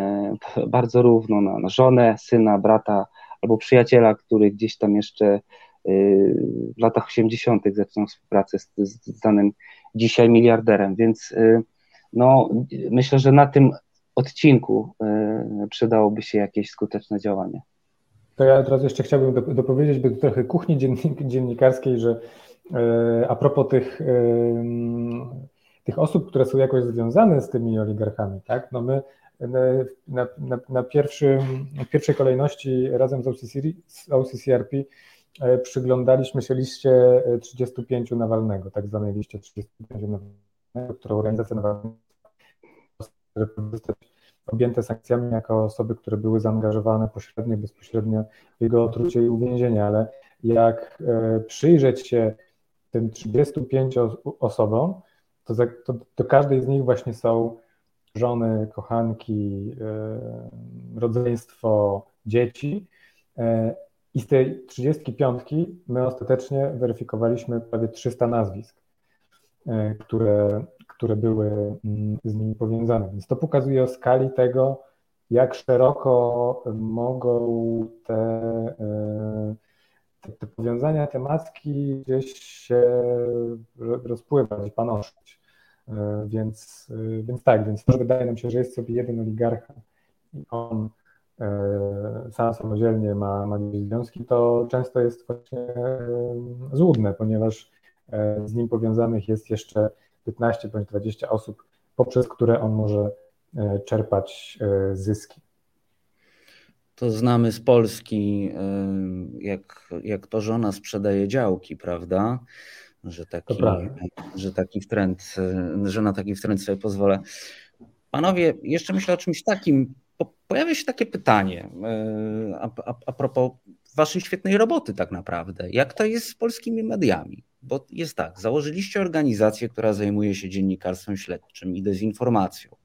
bardzo równo na, żonę, syna, brata albo przyjaciela, który gdzieś tam jeszcze w latach 80. zaczął współpracę z, z danym dzisiaj miliarderem, więc e, no, myślę, że na tym odcinku przydałoby się jakieś skuteczne działanie. To ja teraz jeszcze chciałbym dopowiedzieć, by trochę kuchni dziennikarskiej, że a propos tych, tych osób, które są jakoś związane z tymi oligarchami, tak? No my na, na, na w pierwszej kolejności razem z, OCCR, z OCCRP przyglądaliśmy się liście 35 Nawalnego, tak zwanej liście 35 Nawalnego, którą organizacja Nawalnego objęte sankcjami jako osoby, które były zaangażowane pośrednio, bezpośrednio w jego otrucie i uwięzienie, ale jak e, przyjrzeć się tym 35 osobom, to, to do każdej z nich właśnie są żony, kochanki, e, rodzeństwo, dzieci. E, I z tej 35 my ostatecznie weryfikowaliśmy prawie 300 nazwisk, e, które, które były mm, z nimi powiązane. Więc to pokazuje o skali tego, jak szeroko mogą te, te, te powiązania, te maski gdzieś się rozpływać, panoszyć. E, więc, e, więc tak, więc to wydaje nam się, że jest sobie jeden oligarcha i on e, sam samodzielnie ma, ma związki, to często jest właśnie złudne, ponieważ z nim powiązanych jest jeszcze 15 bądź 20 osób, poprzez które on może czerpać zyski. To znamy z Polski, jak, jak to żona sprzedaje działki, prawda? że taki, że taki trend, że na taki trend sobie pozwolę. Panowie, jeszcze myślę o czymś takim. Pojawia się takie pytanie e, a, a, a propos waszej świetnej roboty tak naprawdę. Jak to jest z polskimi mediami? Bo jest tak, założyliście organizację, która zajmuje się dziennikarstwem śledczym i dezinformacją.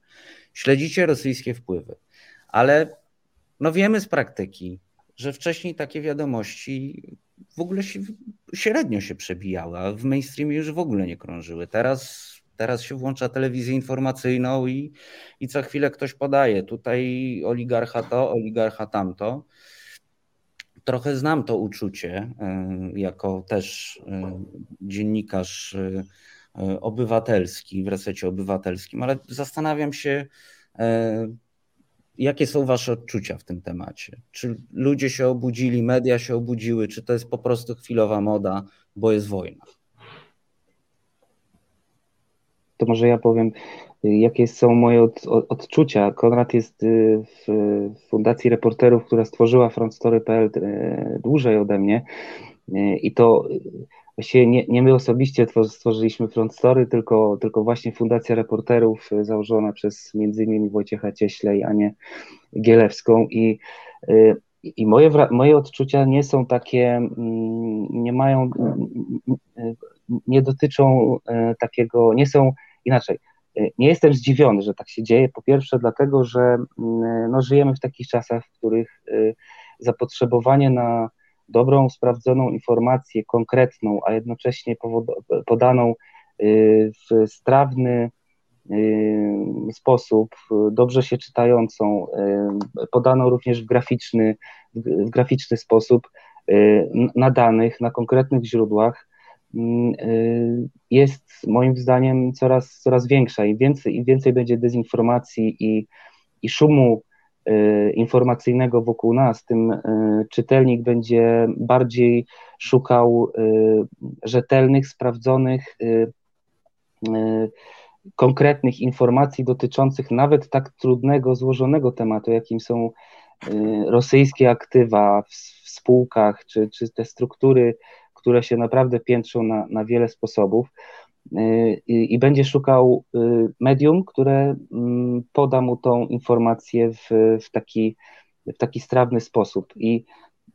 Śledzicie rosyjskie wpływy, ale no wiemy z praktyki, że wcześniej takie wiadomości w ogóle się, średnio się przebijały, a w mainstreamie już w ogóle nie krążyły. Teraz, teraz się włącza telewizję informacyjną i, i co chwilę ktoś podaje. Tutaj oligarcha to, oligarcha tamto. Trochę znam to uczucie, e, jako też e, dziennikarz e, obywatelski w resecie obywatelskim, ale zastanawiam się, Jakie są Wasze odczucia w tym temacie? Czy ludzie się obudzili, media się obudziły, czy to jest po prostu chwilowa moda, bo jest wojna? To może ja powiem, jakie są moje od, od, odczucia. Konrad jest y, w Fundacji Reporterów, która stworzyła frontstory.pl y, dłużej ode mnie y, i to Właściwie nie, nie my osobiście stworzyliśmy Front Story, tylko, tylko właśnie Fundacja Reporterów założona przez innymi Wojciecha Cieśle i Anię Gielewską i, i moje, moje odczucia nie są takie, mm, nie mają, y, nie dotyczą takiego, nie są inaczej. Nie jestem zdziwiony, że tak się dzieje. Po pierwsze, dlatego, że mm, no, żyjemy w takich czasach, w których zapotrzebowanie na dobrą, sprawdzoną informację, konkretną, a jednocześnie podaną w strawny sposób, dobrze się czytającą, podaną również w graficzny, w graficzny sposób, na danych, na konkretnych źródłach, jest moim zdaniem coraz, coraz większa. Im więcej, im więcej będzie dezinformacji i, i szumu informacyjnego wokół nas, tym czytelnik będzie bardziej szukał rzetelnych, sprawdzonych, konkretnych informacji dotyczących nawet tak trudnego, złożonego tematu, jakim są rosyjskie aktywa w, w spółkach, czy, czy te struktury, które się naprawdę piętrzą na, na wiele sposobów. Y, i, i będzie szukał y, medium, które mm, poda mu tą informację w, w, taki, w taki strawny sposób. I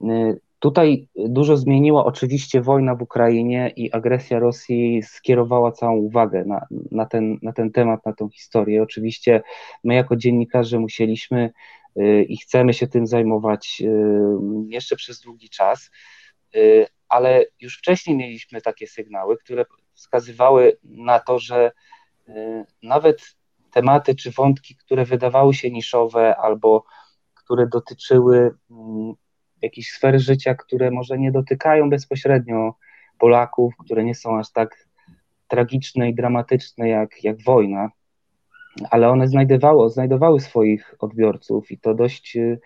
y, tutaj dużo zmieniła oczywiście wojna w Ukrainie i agresja Rosji skierowała całą uwagę na, na, ten, na ten temat, na tą historię. Oczywiście my jako dziennikarze musieliśmy i chcemy się tym zajmować jeszcze przez długi czas, ale już wcześniej mieliśmy takie sygnały, które wskazywały na to, że y, nawet tematy czy wątki, które wydawały się niszowe albo które dotyczyły mm, jakichś sfer życia, które może nie dotykają bezpośrednio Polaków, które nie są aż tak tragiczne i dramatyczne jak, jak wojna, ale one znajdowały, znajdowały swoich odbiorców i to dość, y,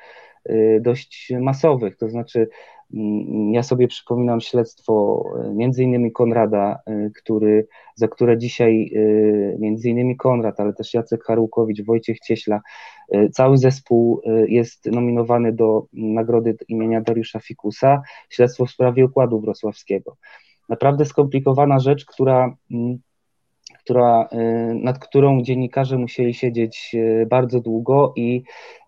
dość masowych. To znaczy, Mm, ja sobie przypominam śledztwo e, między innymi Konrada, e, który, za które dzisiaj między innymi Konrad, ale też Jacek Harłkowicz, Wojciech Cieśla, cały zespół jest nominowany do nagrody imienia Dariusza Fikusa, śledztwo w sprawie układu wrocławskiego. Naprawdę skomplikowana rzecz, która mm, która, y, nad którą dziennikarze musieli siedzieć y, bardzo długo i,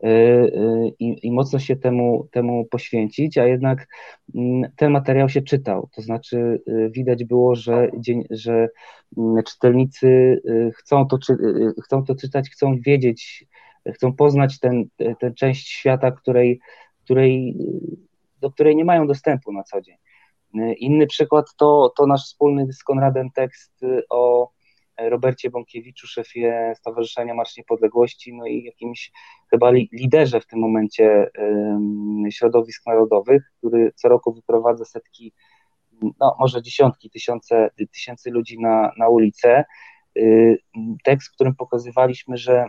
y, i, i, mocno się temu, temu poświęcić, a jednak mm, ten materiał się czytał. To znaczy widać było, że, że mm, czytelnicy chcą to, chcą to czytać, chcą wiedzieć, chcą poznać ten, tę część świata, której, której, do której nie mają dostępu na co dzień. Inny przykład to, to nasz wspólny z Konradem tekst o Robercie Bąkiewiczu, szefie Stowarzyszenia Marsz Niepodległości, no i jakimś chyba liderze w tym momencie środowisk narodowych, który co roku wyprowadza setki, no może dziesiątki, tysiące, tysięcy ludzi na, na ulicę. Y, tekst, w którym pokazywaliśmy, że,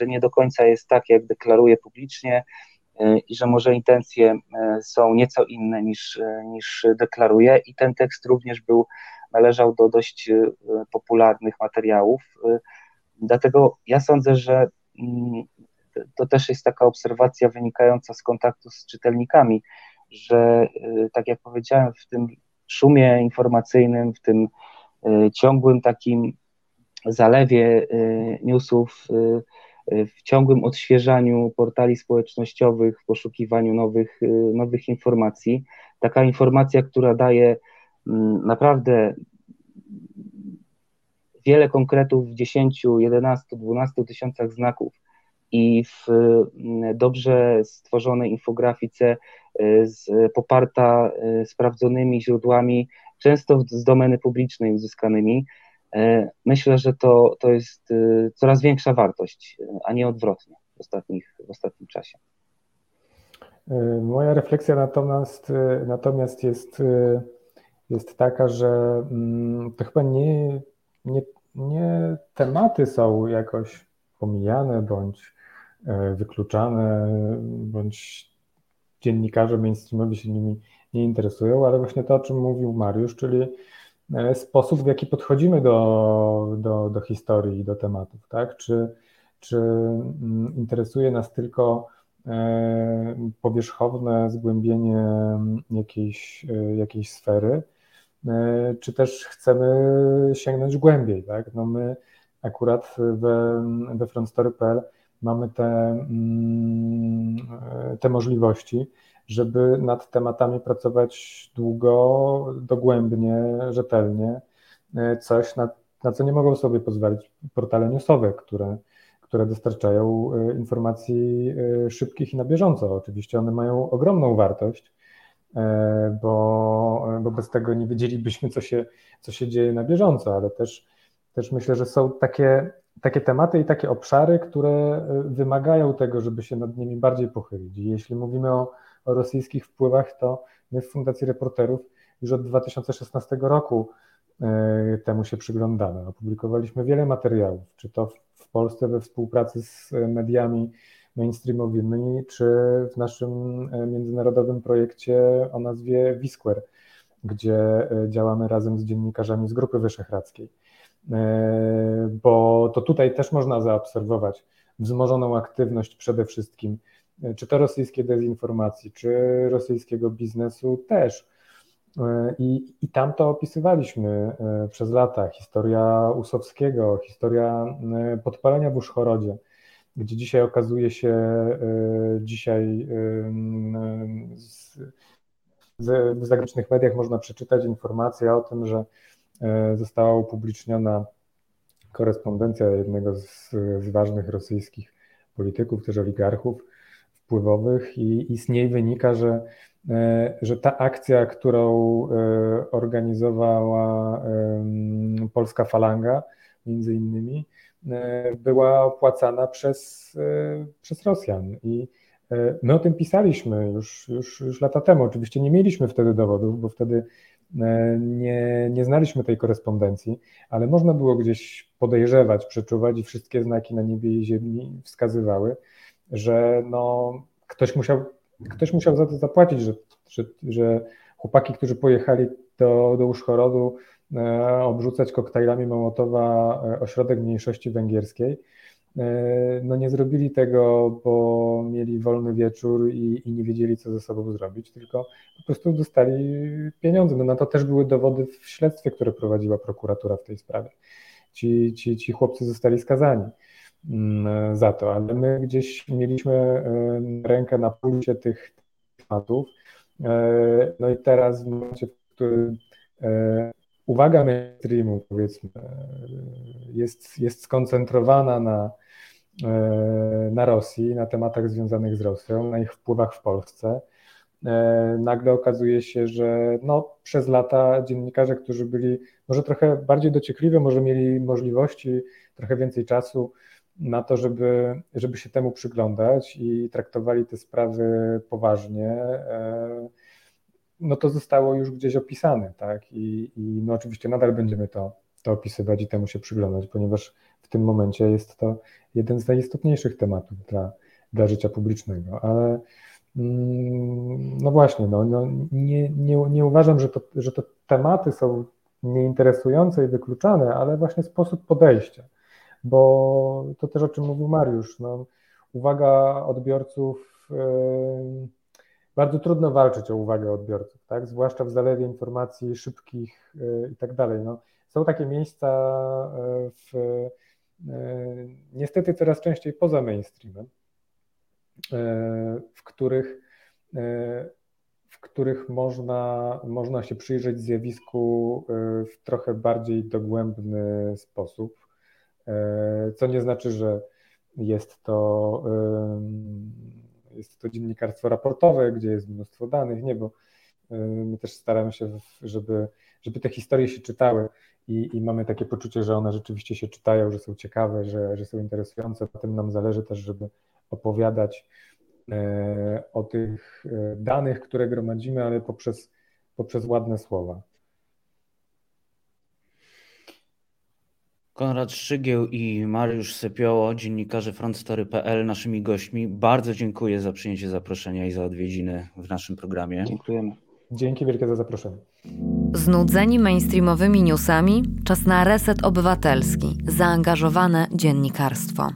że nie do końca jest tak, jak deklaruje publicznie, y, i że może intencje y, są nieco inne niż, niż deklaruje. I ten tekst również był należał do dość e, popularnych materiałów. E, dlatego ja sądzę, że mm, to też jest taka obserwacja wynikająca z kontaktu z czytelnikami, że e, tak jak powiedziałem, w tym szumie informacyjnym, w tym ciągłym takim zalewie newsów, w ciągłym odświeżaniu portali społecznościowych, w poszukiwaniu nowych, nowych informacji. Taka informacja, która daje naprawdę wiele konkretów w 10, 11, 12 tysiącach znaków i w mm, dobrze stworzonej infografice y, z, poparta y, sprawdzonymi źródłami, często z domeny publicznej uzyskanymi, y, myślę, że to, to jest coraz większa wartość, a nie odwrotnie w, ostatnich, w ostatnim czasie. Moja refleksja natomiast, natomiast jest jest taka, że mm, to chyba nie, nie, nie tematy są jakoś pomijane bądź e, wykluczane, bądź dziennikarze mainstreamowi się nimi nie interesują, ale właśnie to, o czym mówił Mariusz, czyli e, sposób, w jaki podchodzimy do, do, do historii do tematów, tak? Czy, czy mm, interesuje nas tylko e, powierzchowne zgłębienie jakiejś, jakiejś sfery, czy też chcemy sięgnąć głębiej. Tak? No my akurat we, we frontstory.pl mamy te, mm, te możliwości, żeby nad tematami pracować długo, dogłębnie, rzetelnie, e, coś, na, na co nie mogą sobie pozwolić portale newsowe, które, które dostarczają e, informacji szybkich i na bieżąco. Oczywiście one mają ogromną wartość, E, bo, bo bez tego nie wiedzielibyśmy, co się, co się dzieje na bieżąco, ale też, też myślę, że są takie, takie tematy i takie obszary, które e, wymagają tego, żeby się nad nimi bardziej pochylić. I jeśli mówimy o, o rosyjskich wpływach, to my w Fundacji Reporterów już od 2016 roku e, temu się przyglądamy. Opublikowaliśmy wiele materiałów, czy to w Polsce we współpracy z mediami mainstreamowymi, czy w naszym międzynarodowym projekcie o nazwie Wisquare, gdzie działamy razem z dziennikarzami z Grupy Wyszehradzkiej. Bo to tutaj też można zaobserwować wzmożoną aktywność przede wszystkim, czy to rosyjskiej dezinformacji, czy rosyjskiego biznesu też E, I, I tam to opisywaliśmy e, przez lata. Historia Usowskiego, historia e, podpalenia w Uszchorodzie, gdzie dzisiaj okazuje się, dzisiaj w zagranicznych mediach można przeczytać informację o tym, że została upubliczniona korespondencja jednego z, z ważnych rosyjskich polityków, też oligarchów wpływowych i, i z niej wynika, że E, że ta akcja, którą e, organizowała polska falanga, między innymi, e, była opłacana przez, przez Rosjan. I my o tym pisaliśmy już, już, już lata temu. Oczywiście nie mieliśmy wtedy dowodów, bo wtedy nie, nie znaliśmy tej korespondencji, ale można było gdzieś podejrzewać, przeczuwać i wszystkie znaki na niebie i ziemi wskazywały, że no, ktoś musiał ktoś musiał za to zapłacić, że, że, że chłopaki, którzy pojechali do, do Uszchorodu e, obrzucać koktajlami Mołotowa e, ośrodek mniejszości węgierskiej, e, no nie zrobili tego, bo mieli wolny wieczór i, i, nie wiedzieli, co ze sobą zrobić, tylko po prostu dostali pieniądze. No na to też były dowody w śledztwie, które prowadziła prokuratura w tej sprawie. Ci, ci, ci chłopcy zostali skazani. Mm, za to, ale my gdzieś mieliśmy e, rękę na pulsie tych tematów. E, no i teraz w momencie, w którym e, uwaga mainstreamu, powiedzmy, jest, jest skoncentrowana na, na Rosji, na tematach związanych z Rosją, na ich wpływach w Polsce, nagle okazuje się, że no, przez lata dziennikarze, którzy byli może trochę bardziej dociekliwi, może mieli możliwości, trochę więcej czasu, na to, żeby, żeby się temu przyglądać i traktowali te sprawy poważnie, e, no to zostało już gdzieś opisane, tak? I, i no oczywiście nadal będziemy to, to opisywać i temu się przyglądać, ponieważ w tym momencie jest to jeden z najistotniejszych tematów dla, dla życia publicznego, ale mm, no właśnie, no, no nie, nie, nie uważam, że to, że to tematy są nieinteresujące i wykluczane, ale właśnie sposób podejścia bo to też o czym mówił Mariusz, no, uwaga odbiorców, yy, bardzo trudno walczyć o uwagę odbiorców, tak? zwłaszcza w zalewie informacji szybkich yy, i tak dalej. No, są takie miejsca yy, w, yy, niestety coraz częściej poza mainstreamem, yy, w których w których można, można się przyjrzeć zjawisku w trochę bardziej dogłębny sposób. E, co nie znaczy, że jest to, jest to dziennikarstwo raportowe, gdzie jest mnóstwo danych, nie, bo my też staramy się, żeby, żeby te historie się czytały i, i mamy takie poczucie, że one rzeczywiście się czytają, że są ciekawe, że, że są interesujące. Potem nam zależy też, żeby opowiadać e, o tych e, danych, które gromadzimy, ale poprzez, poprzez ładne słowa. Konrad Szczygieł i Mariusz Sypioło, dziennikarze frontstory.pl, naszymi gośćmi. Bardzo dziękuję za przyjęcie zaproszenia i za odwiedziny w naszym programie. Dziękujemy. Dzięki wielkie za zaproszenie. Znudzeni mainstreamowymi newsami, czas na reset obywatelski, zaangażowane dziennikarstwo.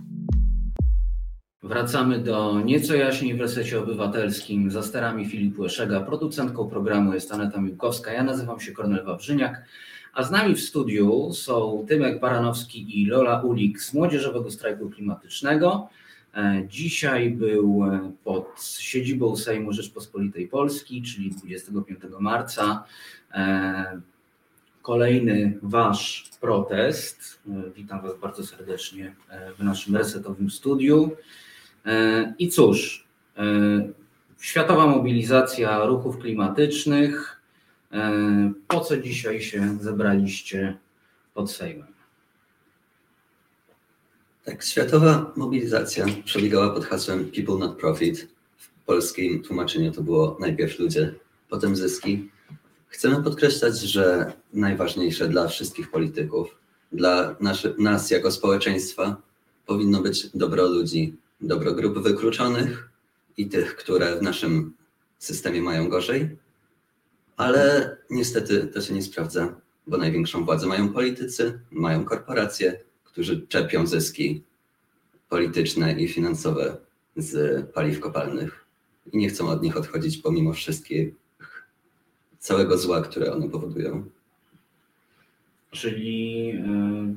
Wracamy do nieco jaśniej w resecie obywatelskim. Za sterami Filip Łeszega, producentką programu jest Aneta Miłkowska. Ja nazywam się Kornel Wawrzyniak. A z nami w studiu są Tymek Baranowski i Lola Ulik z Młodzieżowego Strajku Klimatycznego. E, dzisiaj był e, pod siedzibą Sejmu Rzeczpospolitej Polski, czyli 25 marca. E, kolejny Wasz protest. Witam Was bardzo serdecznie w naszym resetowym studiu. I cóż, światowa mobilizacja ruchów klimatycznych po co dzisiaj się zebraliście pod Sejmem? Tak, światowa mobilizacja przebiegała pod hasłem People Not Profit. W polskim tłumaczeniu to było najpierw ludzie, potem zyski. Chcemy podkreślać, że najważniejsze dla wszystkich polityków, dla naszy, nas jako społeczeństwa powinno być dobro ludzi, dobro grup wykluczonych i tych, które w naszym systemie mają gorzej, ale niestety to się nie sprawdza, bo największą władzę mają politycy, mają korporacje, którzy czerpią zyski polityczne i finansowe z paliw kopalnych i nie chcą od nich odchodzić pomimo wszystkich całego zła, które one powodują. Czyli yy,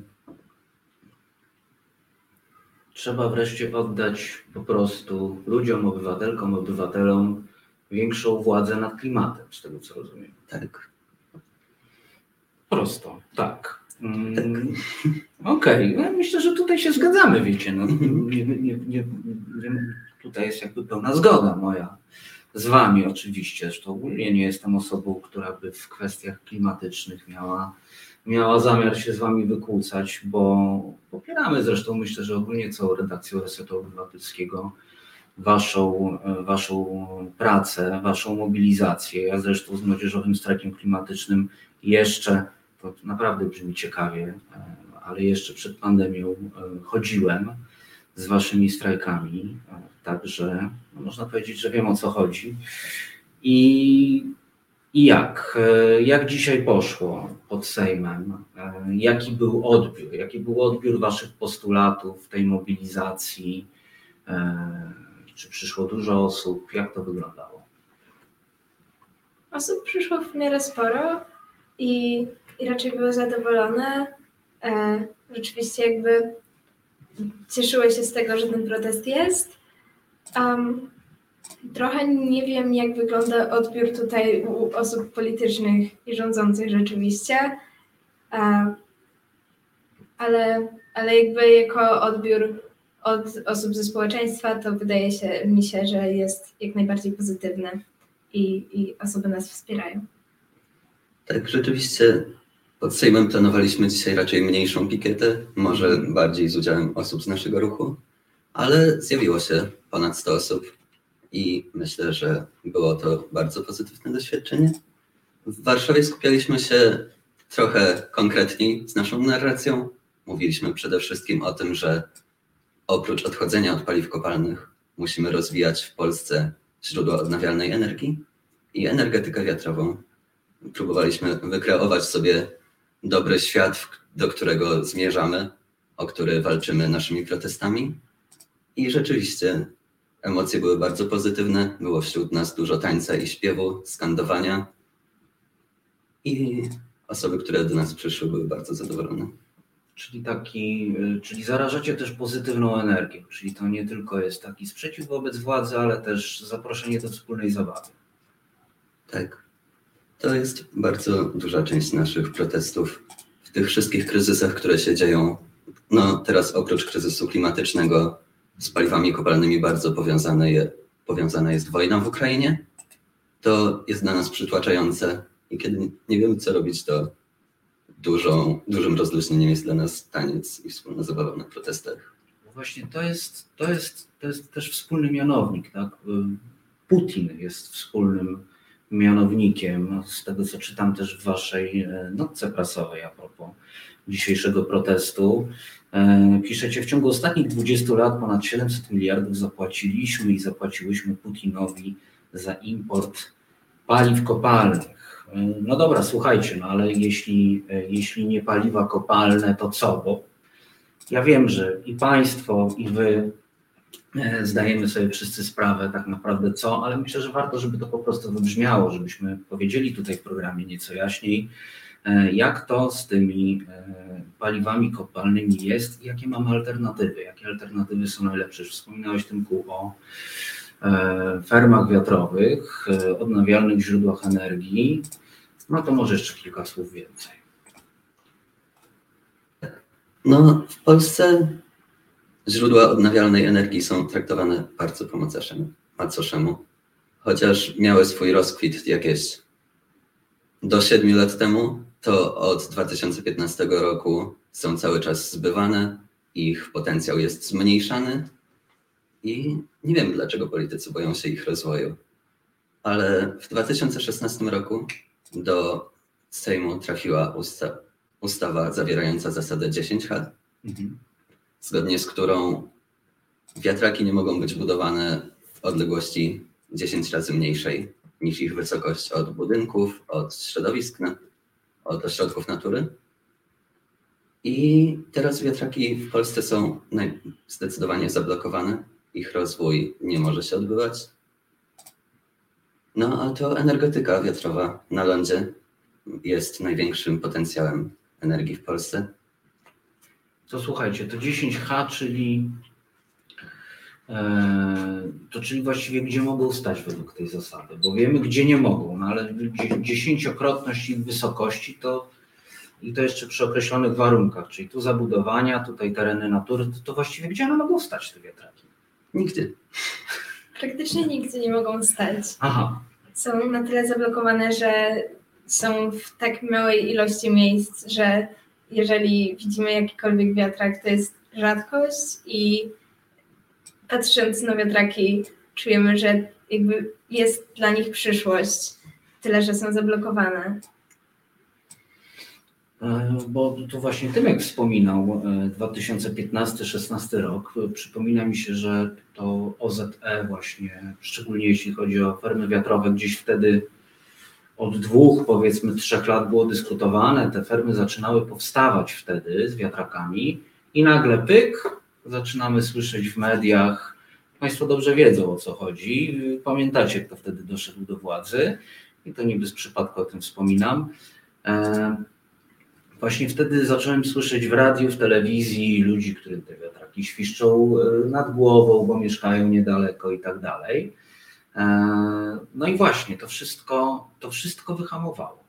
trzeba wreszcie oddać po prostu ludziom, obywatelkom, obywatelom większą władzę nad klimatem, z tego co rozumiem. Tak. Prosto, tak. Mm, Okej, okay. No, myślę, że tutaj się zgadzamy, wiecie. No, nie, nie, nie, tutaj jest jakby pełna zgoda moja z wami oczywiście. Zresztą ogólnie nie jestem osobą, która by w kwestiach klimatycznych miała, miała zamiar się z wami wykłócać, bo popieramy zresztą myślę, że ogólnie całą redakcję Resetu Obywatelskiego waszą, waszą pracę, waszą mobilizację. Ja zresztą z Młodzieżowym Strajkiem Klimatycznym jeszcze, to naprawdę brzmi ciekawie, ale jeszcze przed pandemią e, chodziłem z waszymi strajkami, e, także no, można powiedzieć, że wiem o co chodzi. I, i jak? E, jak dzisiaj poszło pod Sejmem? Jaki był odbiór? Jaki był odbiór waszych postulatów, tej mobilizacji? Czy przyszło dużo osób? Jak to wyglądało? Osób przyszło w miarę sporo i, i raczej były zadowolone. E, rzeczywiście jakby cieszyły się z tego, że ten protest jest. Um, trochę nie wiem, jak wygląda odbiór tutaj u osób politycznych i rządzących rzeczywiście, e, ale, ale jakby jako odbiór od osób ze społeczeństwa, to wydaje się mi się, że jest jak najbardziej pozytywne i, i osoby nas wspierają. Tak, rzeczywiście pod Sejmem planowaliśmy dzisiaj raczej mniejszą pikietę, może bardziej z udziałem osób z naszego ruchu, ale zjawiło się ponad 100 osób i myślę, że było to bardzo pozytywne doświadczenie. W Warszawie skupialiśmy się trochę konkretniej z naszą narracją. Mówiliśmy przede wszystkim o tym, że oprócz odchodzenia od paliw kopalnych musimy rozwijać w Polsce źródła odnawialnej energii i energetykę wiatrową. Próbowaliśmy wykreować sobie dobry świat, do którego zmierzamy, o który walczymy naszymi protestami. I rzeczywiście emocje były bardzo pozytywne. Było wśród nas dużo tańca i śpiewu, skandowania. I osoby, które do nas przyszły, były bardzo zadowolone. Czyli taki, y, czyli zarażacie też pozytywną energią, czyli to nie tylko jest taki sprzeciw wobec władzy, ale też zaproszenie do wspólnej zabawy. Tak. To jest bardzo duża część naszych protestów w tych wszystkich kryzysach, które się dzieją. No teraz oprócz kryzysu klimatycznego z paliwami kopalnymi bardzo powiązane, je, powiązana jest wojna w Ukrainie. To jest dla nas przytłaczające i kiedy nie wiemy co robić, to dużą, dużym rozluźnieniem jest dla nas taniec i wspólna zabawa na protestach. Właśnie to jest, to jest, to jest też wspólny mianownik. Tak? Putin jest wspólnym mianownikiem, no, z tego co czytam też w waszej e, notce prasowej a propos dzisiejszego protestu. E, piszecie, w ciągu ostatnich 20 lat ponad 700 miliardów zapłaciliśmy i zapłaciłyśmy Putinowi za import paliw kopalnych. No dobra, słuchajcie, no ale jeśli, jeśli nie paliwa kopalne, to co? Bo ja wiem, że i państwo, i wy E, zdajemy sobie wszyscy sprawę tak naprawdę co, ale myślę, że warto, żeby to po prostu wybrzmiało, żebyśmy powiedzieli tutaj w programie nieco jaśniej, e, jak to z tymi e, paliwami kopalnymi jest i jakie mamy alternatywy, jakie alternatywy są najlepsze. Wspominałeś Tymku o fermach wiatrowych, odnawialnych źródłach energii, no to może jeszcze kilka słów więcej. No, w Polsce Źródła odnawialnej energii są traktowane bardzo po macoszemu, chociaż miały swój rozkwit jakieś do 7 lat temu, to od 2015 roku są cały czas zbywane, ich potencjał jest zmniejszany i nie wiem dlaczego politycy boją się ich rozwoju. Ale w 2016 roku do Sejmu trafiła usta ustawa zawierająca zasadę 10 lat. Mhm zgodnie z którą Wiatraki nie mogą być budowane w odległości 10 razy mniejszej niż ich wysokość od budynków, od środowisk, od ośrodków natury. I teraz wiatraki w Polsce są zdecydowanie zablokowane. Ich rozwój nie może się odbywać. No a to energetyka wiatrowa na lądzie jest największym potencjałem energii w Polsce. To słuchajcie, to 10H, czyli e, to czyli właściwie gdzie mogą stać według tej zasady, bo wiemy gdzie nie mogą, no ale dziesięciokrotność ich wysokości to i to jeszcze przy określonych warunkach, czyli tu zabudowania, tutaj tereny natury, to, to właściwie gdzie one mogą stać te wiatraki? Nigdy. Praktycznie nigdzie nie mogą stać. Aha. Są na tyle zablokowane, że są w tak małej ilości miejsc, że jeżeli widzimy jakikolwiek wiatrak, to jest rzadkość i patrząc na wiatraki czujemy, że jakby jest dla nich przyszłość, tyle że są zablokowane. E, bo tu właśnie Tymek wspominał 2015-16 e, rok. Przypomina mi się, że to OZE właśnie, szczególnie jeśli chodzi o fermy wiatrowe, gdzieś wtedy od dwóch, powiedzmy trzech lat było dyskutowane, te fermy zaczynały powstawać wtedy z wiatrakami i nagle pyk, zaczynamy słyszeć w mediach, Państwo dobrze wiedzą o co chodzi, pamiętacie kto wtedy doszedł do władzy i to niby z przypadku o tym wspominam. Właśnie wtedy zacząłem słyszeć w radiu, w telewizji ludzi, którym te wiatraki świszczą e, nad głową, bo mieszkają niedaleko i tak dalej. E, no i właśnie, to wszystko, to wszystko wyhamowało.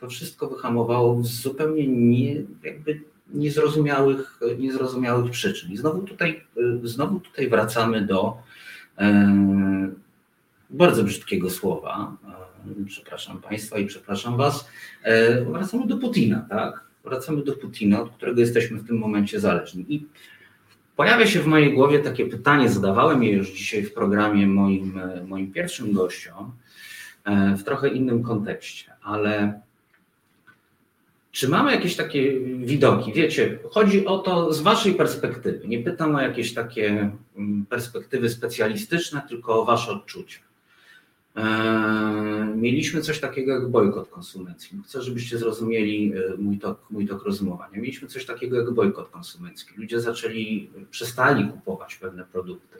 To wszystko wyhamowało z zupełnie nie, jakby niezrozumiałych, niezrozumiałych przyczyn. I znowu tutaj, e, znowu tutaj wracamy do bardzo brzydkiego słowa. Przepraszam Państwa i przepraszam Was. Wracamy do Putina, tak? Wracamy do Putina, od którego jesteśmy w tym momencie zależni. I Pojawia się w mojej głowie takie pytanie, zadawałem je już dzisiaj w programie moim, moim pierwszym gościom, e, w trochę innym kontekście, ale czy mamy jakieś takie widoki? Wiecie, chodzi o to z Waszej perspektywy. Nie pytam o jakieś takie mm, perspektywy specjalistyczne, tylko o Wasze odczucia. Eee, mieliśmy coś takiego jak bojkot konsumencki. Chcę, żebyście zrozumieli e, mój tok, mój tok rozumowania. Mieliśmy coś takiego jak bojkot konsumencki. Ludzie zaczęli, przestali kupować pewne produkty.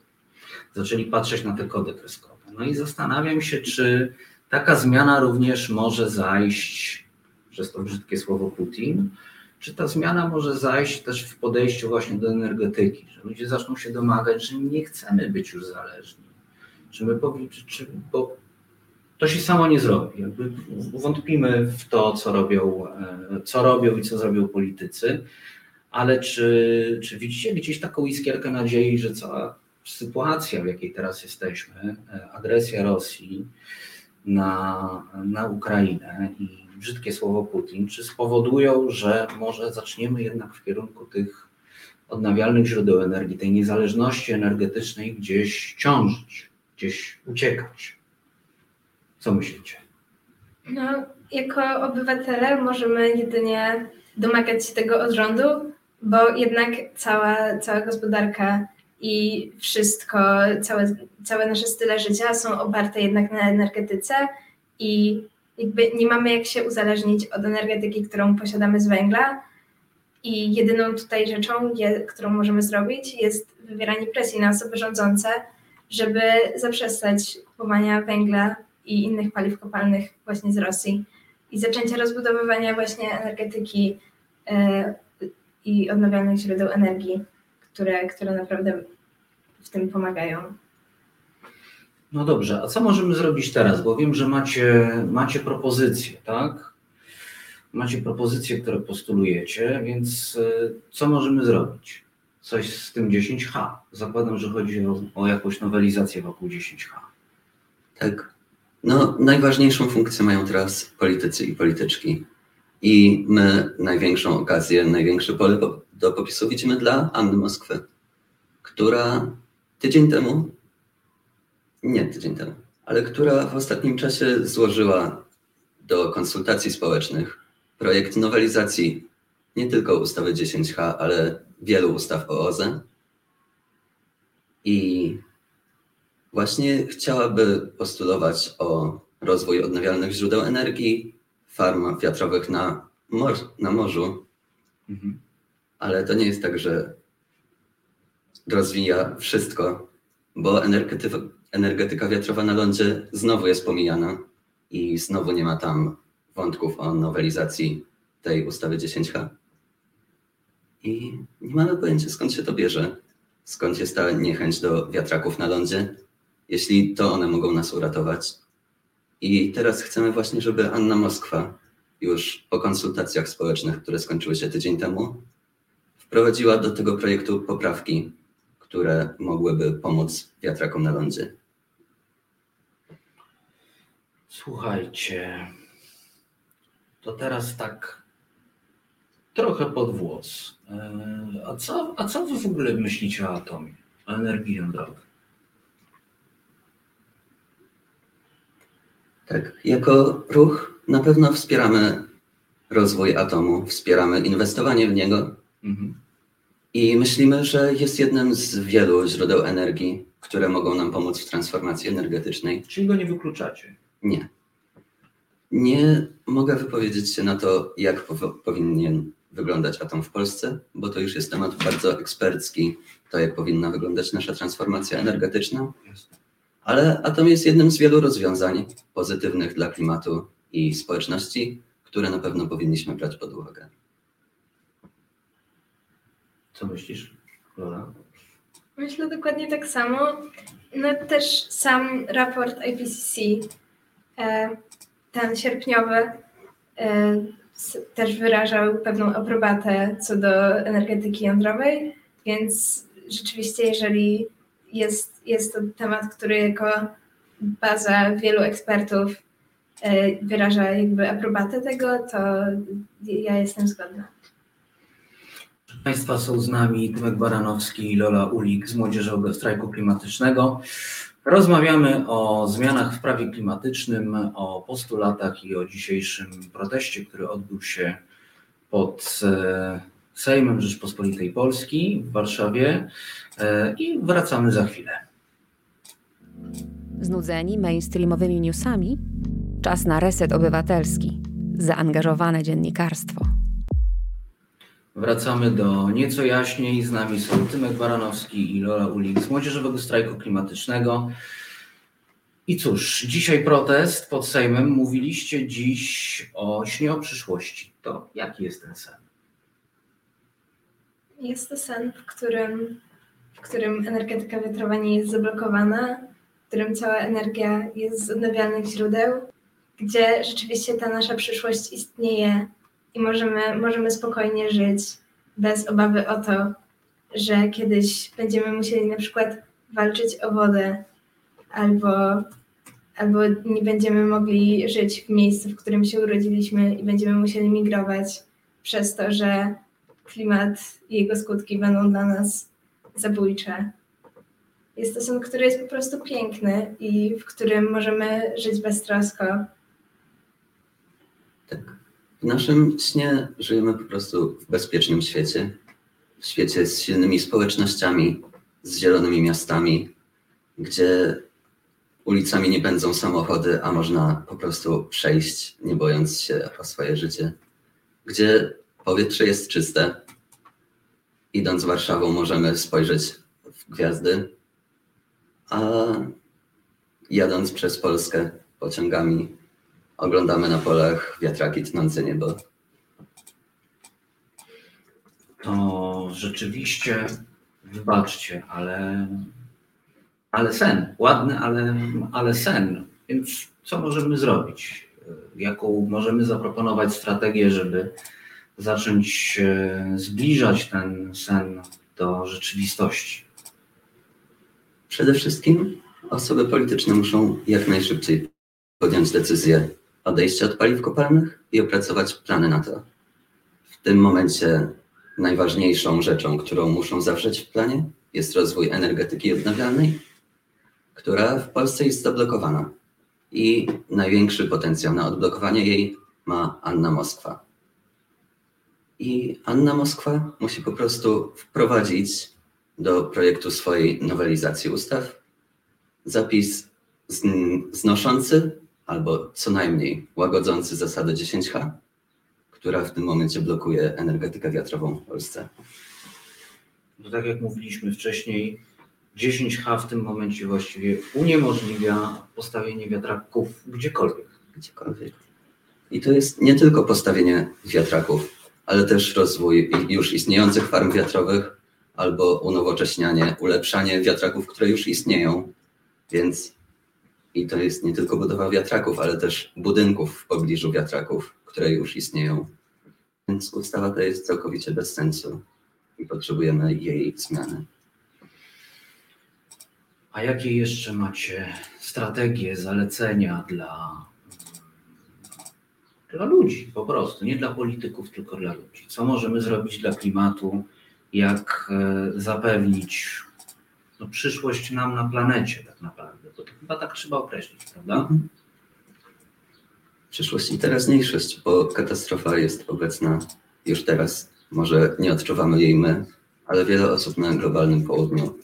Zaczęli patrzeć na te kody kreskowe. No i zastanawiam się, czy taka zmiana również może zajść, przez to brzydkie słowo Putin, czy ta zmiana może zajść też w podejściu właśnie do energetyki, że ludzie zaczną się domagać, że nie chcemy być już zależni. Czy my, czy, czy, bo to się samo nie zrobi. Jakby wątpimy w to, co robią, e, co robią i co zrobią politycy, ale czy, czy widzicie gdzieś taką iskierkę nadziei, że cała sytuacja, w jakiej teraz jesteśmy, e, agresja Rosji na, na Ukrainę i brzydkie słowo Putin, czy spowodują, że może zaczniemy jednak w kierunku tych odnawialnych źródeł energii, tej niezależności energetycznej gdzieś ciążyć, gdzieś uciekać? Co myślicie? No, jako obywatele możemy jedynie domagać się tego od rządu, bo jednak cała, cała gospodarka i wszystko, całe, całe nasze style życia są oparte jednak na energetyce i jakby nie mamy jak się uzależnić od energetyki, którą posiadamy z węgla. I jedyną tutaj rzeczą, je, którą możemy zrobić, jest wywieranie presji na osoby rządzące, żeby zaprzestać kupowania węgla i innych paliw kopalnych właśnie z Rosji i zaczęcie rozbudowywania właśnie energetyki e, i odnawialnych źródeł energii, które, które naprawdę w tym pomagają. No dobrze, a co możemy zrobić teraz? Bo wiem, że macie, macie propozycje, tak? Macie propozycje, które postulujecie, więc e, co możemy zrobić? Coś z tym 10H. Zakładam, że chodzi o, o jakąś nowelizację wokół 10H. Tak. No, najważniejszą funkcję mają teraz politycy i polityczki. I my największą okazję, największe pole do popisu widzimy dla Anny Moskwy, która tydzień temu, nie tydzień temu, ale która w ostatnim czasie złożyła do konsultacji społecznych projekt nowelizacji nie tylko ustawy 10H, ale wielu ustaw o OZE. I właśnie chciałaby postulować o rozwój odnawialnych źródeł energii, farm wiatrowych na, mor na morzu. Mhm. Ale to nie jest tak, że rozwija wszystko, bo energetyka, energetyka wiatrowa na lądzie znowu jest pomijana i znowu nie ma tam wątków o nowelizacji tej ustawy 10H. I nie mamy pojęcia skąd się to bierze, skąd jest ta niechęć do wiatraków na lądzie, jeśli to one mogą nas uratować. I teraz chcemy właśnie, żeby Anna Moskwa już po konsultacjach społecznych, które skończyły się tydzień temu, wprowadziła do tego projektu poprawki, które mogłyby pomóc wiatrakom na lądzie. Słuchajcie, to teraz tak trochę pod włos. E, a co, a co wy w ogóle myślicie o atomie, o energii jądrowej? Tak, jako ruch na pewno wspieramy rozwój atomu, wspieramy inwestowanie w niego mhm. i myślimy, że jest jednym z wielu źródeł energii, które mogą nam pomóc w transformacji energetycznej. Czyli go nie wykluczacie? Nie. Nie mogę wypowiedzieć się na to, jak powinien wyglądać atom w Polsce, bo to już jest temat bardzo ekspercki, to jak powinna wyglądać nasza transformacja energetyczna. Ale atom jest jednym z wielu rozwiązań pozytywnych dla klimatu i społeczności, które na pewno powinniśmy brać pod uwagę. Co myślisz, Lola? Myślę dokładnie tak samo. No też sam raport IPCC, e, ten sierpniowy, e, też wyrażał pewną aprobatę co do energetyki jądrowej, więc rzeczywiście, jeżeli jest, jest to temat, który jako baza wielu ekspertów e, wyraża jakby aprobatę tego, to ja jestem zgodna. Państwa są z nami Tymek Baranowski i Lola Ulik z Młodzieżowego Strajku Klimatycznego. Rozmawiamy o zmianach w prawie klimatycznym, o postulatach i o dzisiejszym proteście, który odbył się pod e, Sejmem Rzeczpospolitej Polski w Warszawie e, i wracamy za chwilę. Znudzeni mainstreamowymi newsami? Czas na reset obywatelski. Zaangażowane dziennikarstwo. Wracamy do nieco jaśniej. Z nami są Tymek Baranowski i Lola Ulik z Młodzieżowego Strajku Klimatycznego. I cóż, dzisiaj protest pod Sejmem. Mówiliście dziś o śnie o przyszłości. To jaki jest ten sen? Jest to sen, w którym, w którym energetyka wiatrowa nie jest zablokowana, w którym cała energia jest z odnawialnych źródeł, gdzie rzeczywiście ta nasza przyszłość istnieje i możemy, możemy spokojnie żyć bez obawy o to, że kiedyś będziemy musieli na przykład walczyć o wodę albo, albo nie będziemy mogli żyć w miejscu, w którym się urodziliśmy i będziemy musieli migrować przez to, że klimat i jego skutki będą dla nas zabójcze. Jest to sen, który jest po prostu piękny i w którym możemy żyć beztrosko. Tak. W naszym śnie żyjemy po prostu w bezpiecznym świecie. W świecie z silnymi społecznościami, z zielonymi miastami, gdzie ulicami nie pędzą samochody, a można po prostu przejść, nie bojąc się o swoje życie. Gdzie powietrze jest czyste. Idąc Warszawą możemy spojrzeć w gwiazdy, a jadąc przez Polskę pociągami oglądamy na polach wiatraki tnące niebo. To rzeczywiście, wybaczcie, ale, ale sen. Ładny, ale, ale sen. Więc co możemy zrobić? Jaką możemy zaproponować strategię, żeby zacząć zbliżać ten sen do rzeczywistości? Przede wszystkim osoby polityczne muszą jak najszybciej podjąć decyzję odejścia od paliw kopalnych i opracować plany na to. W tym momencie najważniejszą rzeczą, którą muszą zawrzeć w planie, jest rozwój energetyki odnawialnej, która w Polsce jest zablokowana. I największy potencjał na odblokowanie jej ma Anna Moskwa. I Anna Moskwa musi po prostu wprowadzić do projektu swojej nowelizacji ustaw zapis znoszący albo co najmniej łagodzący zasadę 10H, która w tym momencie blokuje energetykę wiatrową w Polsce. Bo tak jak mówiliśmy wcześniej, 10H w tym momencie właściwie uniemożliwia postawienie wiatraków gdziekolwiek. Gdziekolwiek. I to jest nie tylko postawienie wiatraków, ale też rozwój już istniejących farm wiatrowych albo unowocześnianie, ulepszanie wiatraków, które już istnieją. Więc i to jest nie tylko budowa wiatraków, ale też budynków w pobliżu wiatraków, które już istnieją. Więc ustawa ta jest całkowicie bez sensu i potrzebujemy jej zmiany. A jakie jeszcze macie strategie, zalecenia dla, dla ludzi po prostu, nie dla polityków, tylko dla ludzi? Co możemy zrobić dla klimatu? Jak e, zapewnić no, przyszłość nam na planecie tak naprawdę? Bo to chyba tak trzeba określić, prawda? Mhm. Przyszłość i teraźniejszość, bo katastrofa jest obecna już teraz. Może nie odczuwamy jej my, ale wiele osób na globalnym południu,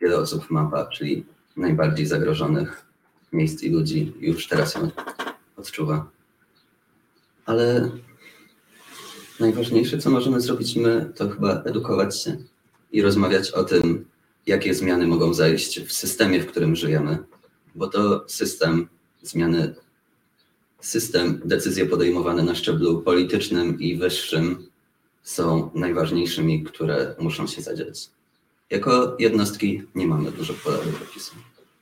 wiele osób w mapa, czyli najbardziej zagrożonych miejsc i ludzi, już teraz ją odczuwa. Ale najważniejsze, co możemy zrobić my, to chyba edukować się i rozmawiać o tym, jakie zmiany mogą zajść w systemie, w którym żyjemy, bo to system zmiany, system, decyzje podejmowane na szczeblu politycznym i wyższym są najważniejszymi, które muszą się zadziać. Jako jednostki nie mamy dużo pola do.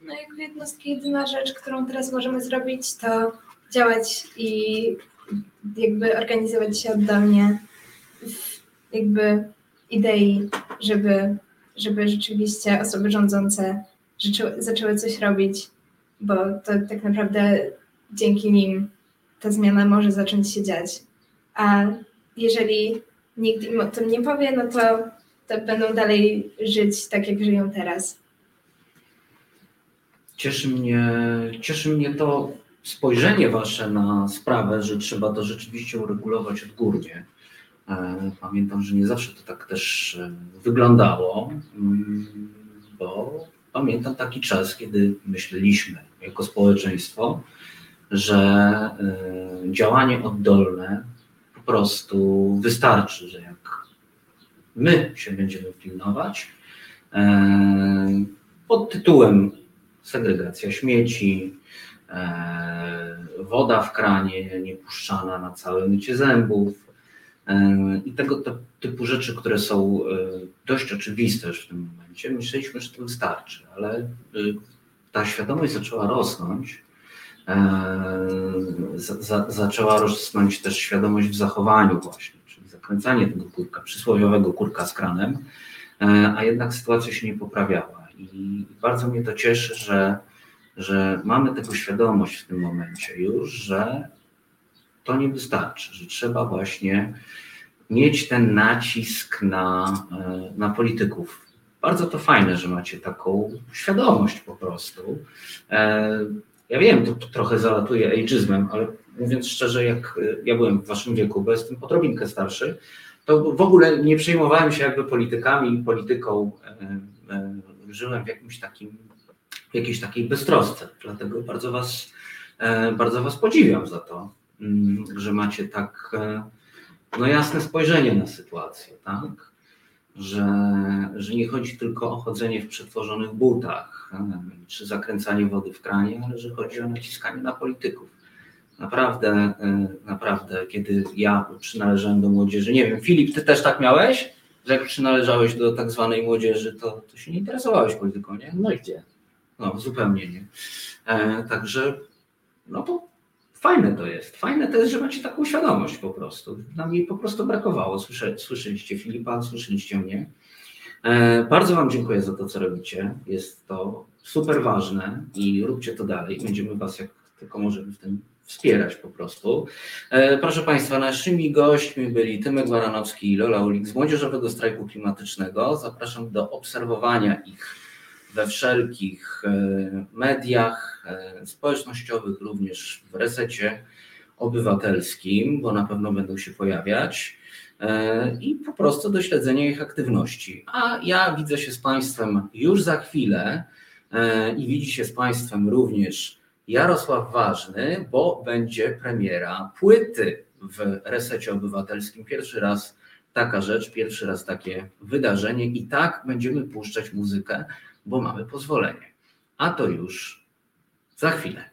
No jako jednostki jedyna rzecz, którą teraz możemy zrobić, to działać i jakby organizować się oddolnie jakby idei, żeby, żeby rzeczywiście osoby rządzące zaczęły coś robić, bo to tak naprawdę dzięki nim ta zmiana może zacząć się dziać. A jeżeli nikt im o tym nie powie, no to, to będą dalej żyć tak, jak żyją teraz. Cieszy mnie, cieszy mnie to spojrzenie Wasze na sprawę, że trzeba to rzeczywiście uregulować odgórnie. E, pamiętam, że nie zawsze to tak też e, wyglądało, mm, bo pamiętam taki czas, kiedy myśleliśmy jako społeczeństwo, że e, działanie oddolne po prostu wystarczy, że jak my się będziemy pilnować pod tytułem segregacja śmieci, woda w kranie niepuszczana na całe mycie zębów i tego typu rzeczy, które są dość oczywiste już w tym momencie. Myśleliśmy, że to wystarczy, ale ta świadomość zaczęła rosnąć za, zaczęła rosnąć też świadomość w zachowaniu właśnie, czyli zakręcanie tego kurka, przysłowiowego kurka z kranem, e, a jednak sytuacja się nie poprawiała. I bardzo mnie to cieszy, że, że mamy tego świadomość w tym momencie już, że to nie wystarczy, że trzeba właśnie mieć ten nacisk na, e, na polityków. Bardzo to fajne, że macie taką świadomość po prostu. E, ja wiem, to, trochę zalatuje ageizmem, ale mówiąc szczerze, jak y, ja byłem w waszym wieku, bo jestem odrobinkę starszy, to w ogóle nie przejmowałem się jakby politykami polityką. E, e, żyłem w jakimś takim, jakiejś takiej beztrosce. Dlatego bardzo was, e, bardzo was podziwiam za to, mm, że macie tak no jasne spojrzenie na sytuację, tak? Że, że nie chodzi tylko o chodzenie w przetworzonych butach, czy zakręcanie wody w kranie, ale że chodzi o naciskanie na polityków. Naprawdę, e, naprawdę, kiedy ja przynależałem do młodzieży, nie wiem, Filip, ty też tak miałeś? Że jak przynależałeś do tak zwanej młodzieży, to, to się nie interesowałeś polityką, nie? No i gdzie? No, zupełnie nie. E, także, no to fajne to jest. Fajne to jest, że macie taką świadomość po prostu. Nam jej po prostu brakowało. Słyszę, słyszeliście Filipa, słyszeliście mnie. E, bardzo Wam dziękuję za to, co robicie. Jest to super ważne i róbcie to dalej. Będziemy Was jak tylko możemy w tym wspierać po prostu. E, proszę Państwa, naszymi gośćmi byli Tymek Baranowski i Lola Ulik z Młodzieżowego Strajku Klimatycznego. Zapraszam do obserwowania ich we wszelkich e, mediach społecznościowych, również w resecie obywatelskim, bo na pewno będą się pojawiać i po prostu do śledzenia ich aktywności. A ja widzę się z Państwem już za chwilę i widzi się z Państwem również Jarosław Ważny, bo będzie premiera płyty w resecie obywatelskim. Pierwszy raz taka rzecz, pierwszy raz takie wydarzenie i tak będziemy puszczać muzykę, bo mamy pozwolenie. A to już za chwilę.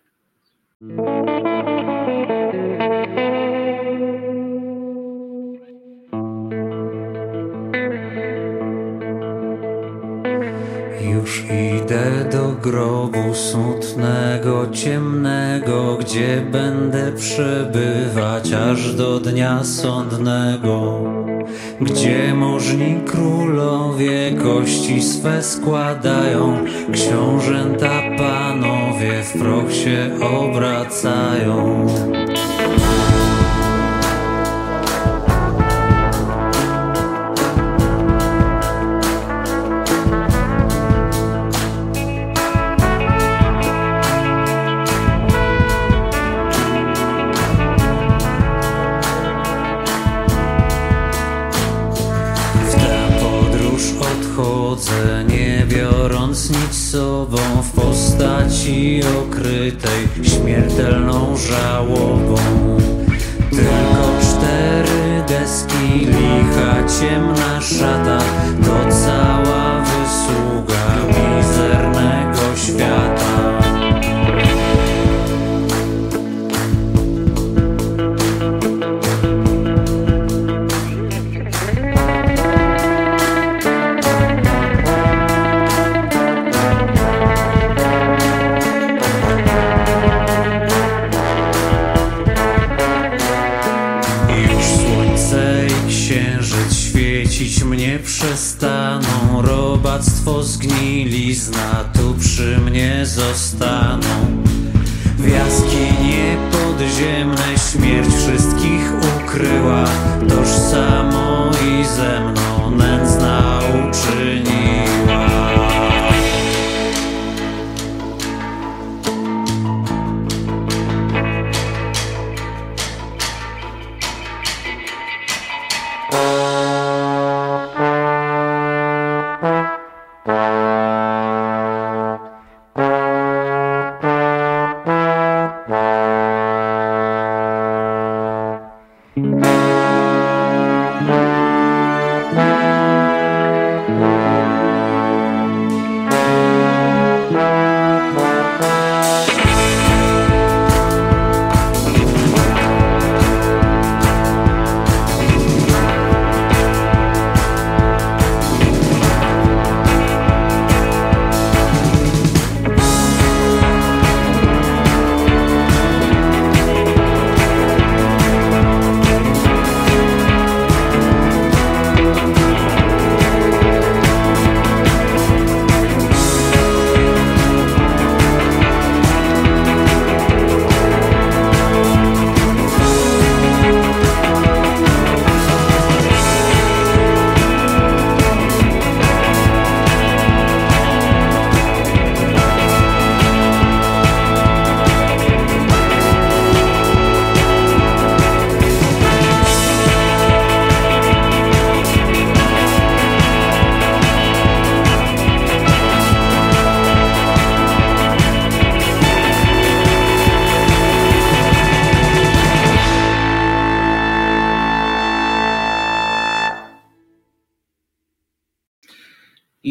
Do grobu smutnego, ciemnego, gdzie będę przebywać aż do dnia sądnego. Gdzie możni królowie kości swe składają, książęta panowie w proch się obracają.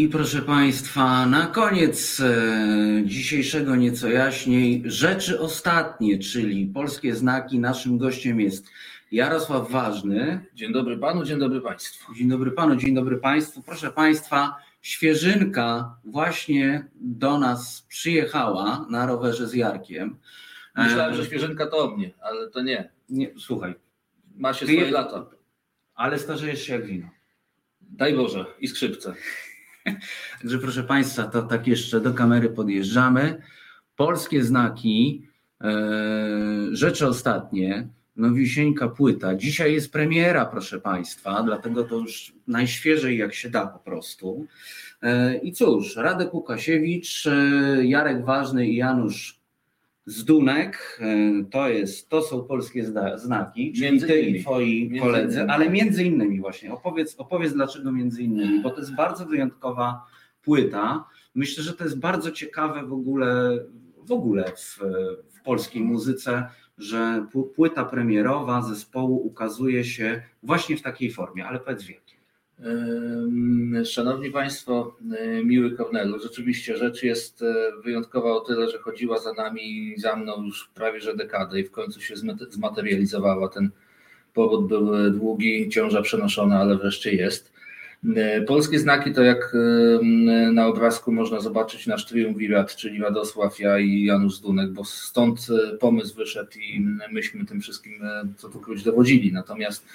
I proszę Państwa, na koniec e, dzisiejszego nieco jaśniej rzeczy ostatnie, czyli polskie znaki. Naszym gościem jest Jarosław Ważny. Dzień dobry Panu, dzień dobry Państwu. Dzień dobry Panu, dzień dobry Państwu. Proszę Państwa, świeżynka właśnie do nas przyjechała na rowerze z Jarkiem. Myślałem, że świeżynka to o mnie, ale to nie. Nie, słuchaj. Ma się swoje lata. Ale starzejesz się jak wino. Daj Boże, i skrzypce. Także proszę Państwa, to tak jeszcze do kamery podjeżdżamy. Polskie znaki, e, rzeczy ostatnie, nowisieńka płyta. Dzisiaj jest premiera, proszę Państwa, dlatego to już najświeżej jak się da po prostu. E, I cóż, Radek Łukasiewicz, e, Jarek Ważny i Janusz Zdunek e, to, jest, to są polskie znaki, czyli Między ty innymi. i twoi Między koledzy, innymi. ale między innymi właśnie, opowiedz, opowiedz dlaczego między innymi, bo to jest bardzo wyjątkowa płyta. Myślę, że to jest bardzo ciekawe w ogóle, w, ogóle w, w polskiej muzyce, że płyta premierowa zespołu ukazuje się właśnie w takiej formie, ale powiedz w jakiej. Ym, Szanowni Państwo, miły Kornelu, rzeczywiście rzecz jest e, wyjątkowa o tyle, że chodziła za nami i za mną już prawie że dekadę i w końcu się zmate- zmaterializowała. Ten powód był e, długi, ciąża przenoszona, ale wreszcie jest. Polskie znaki to jak na obrazku można zobaczyć nasz triumvirat, czyli Radosław, ja i Janusz Zdunek, bo stąd e, pomysł wyszedł i myśmy tym wszystkim, co tu króć dowodzili. Natomiast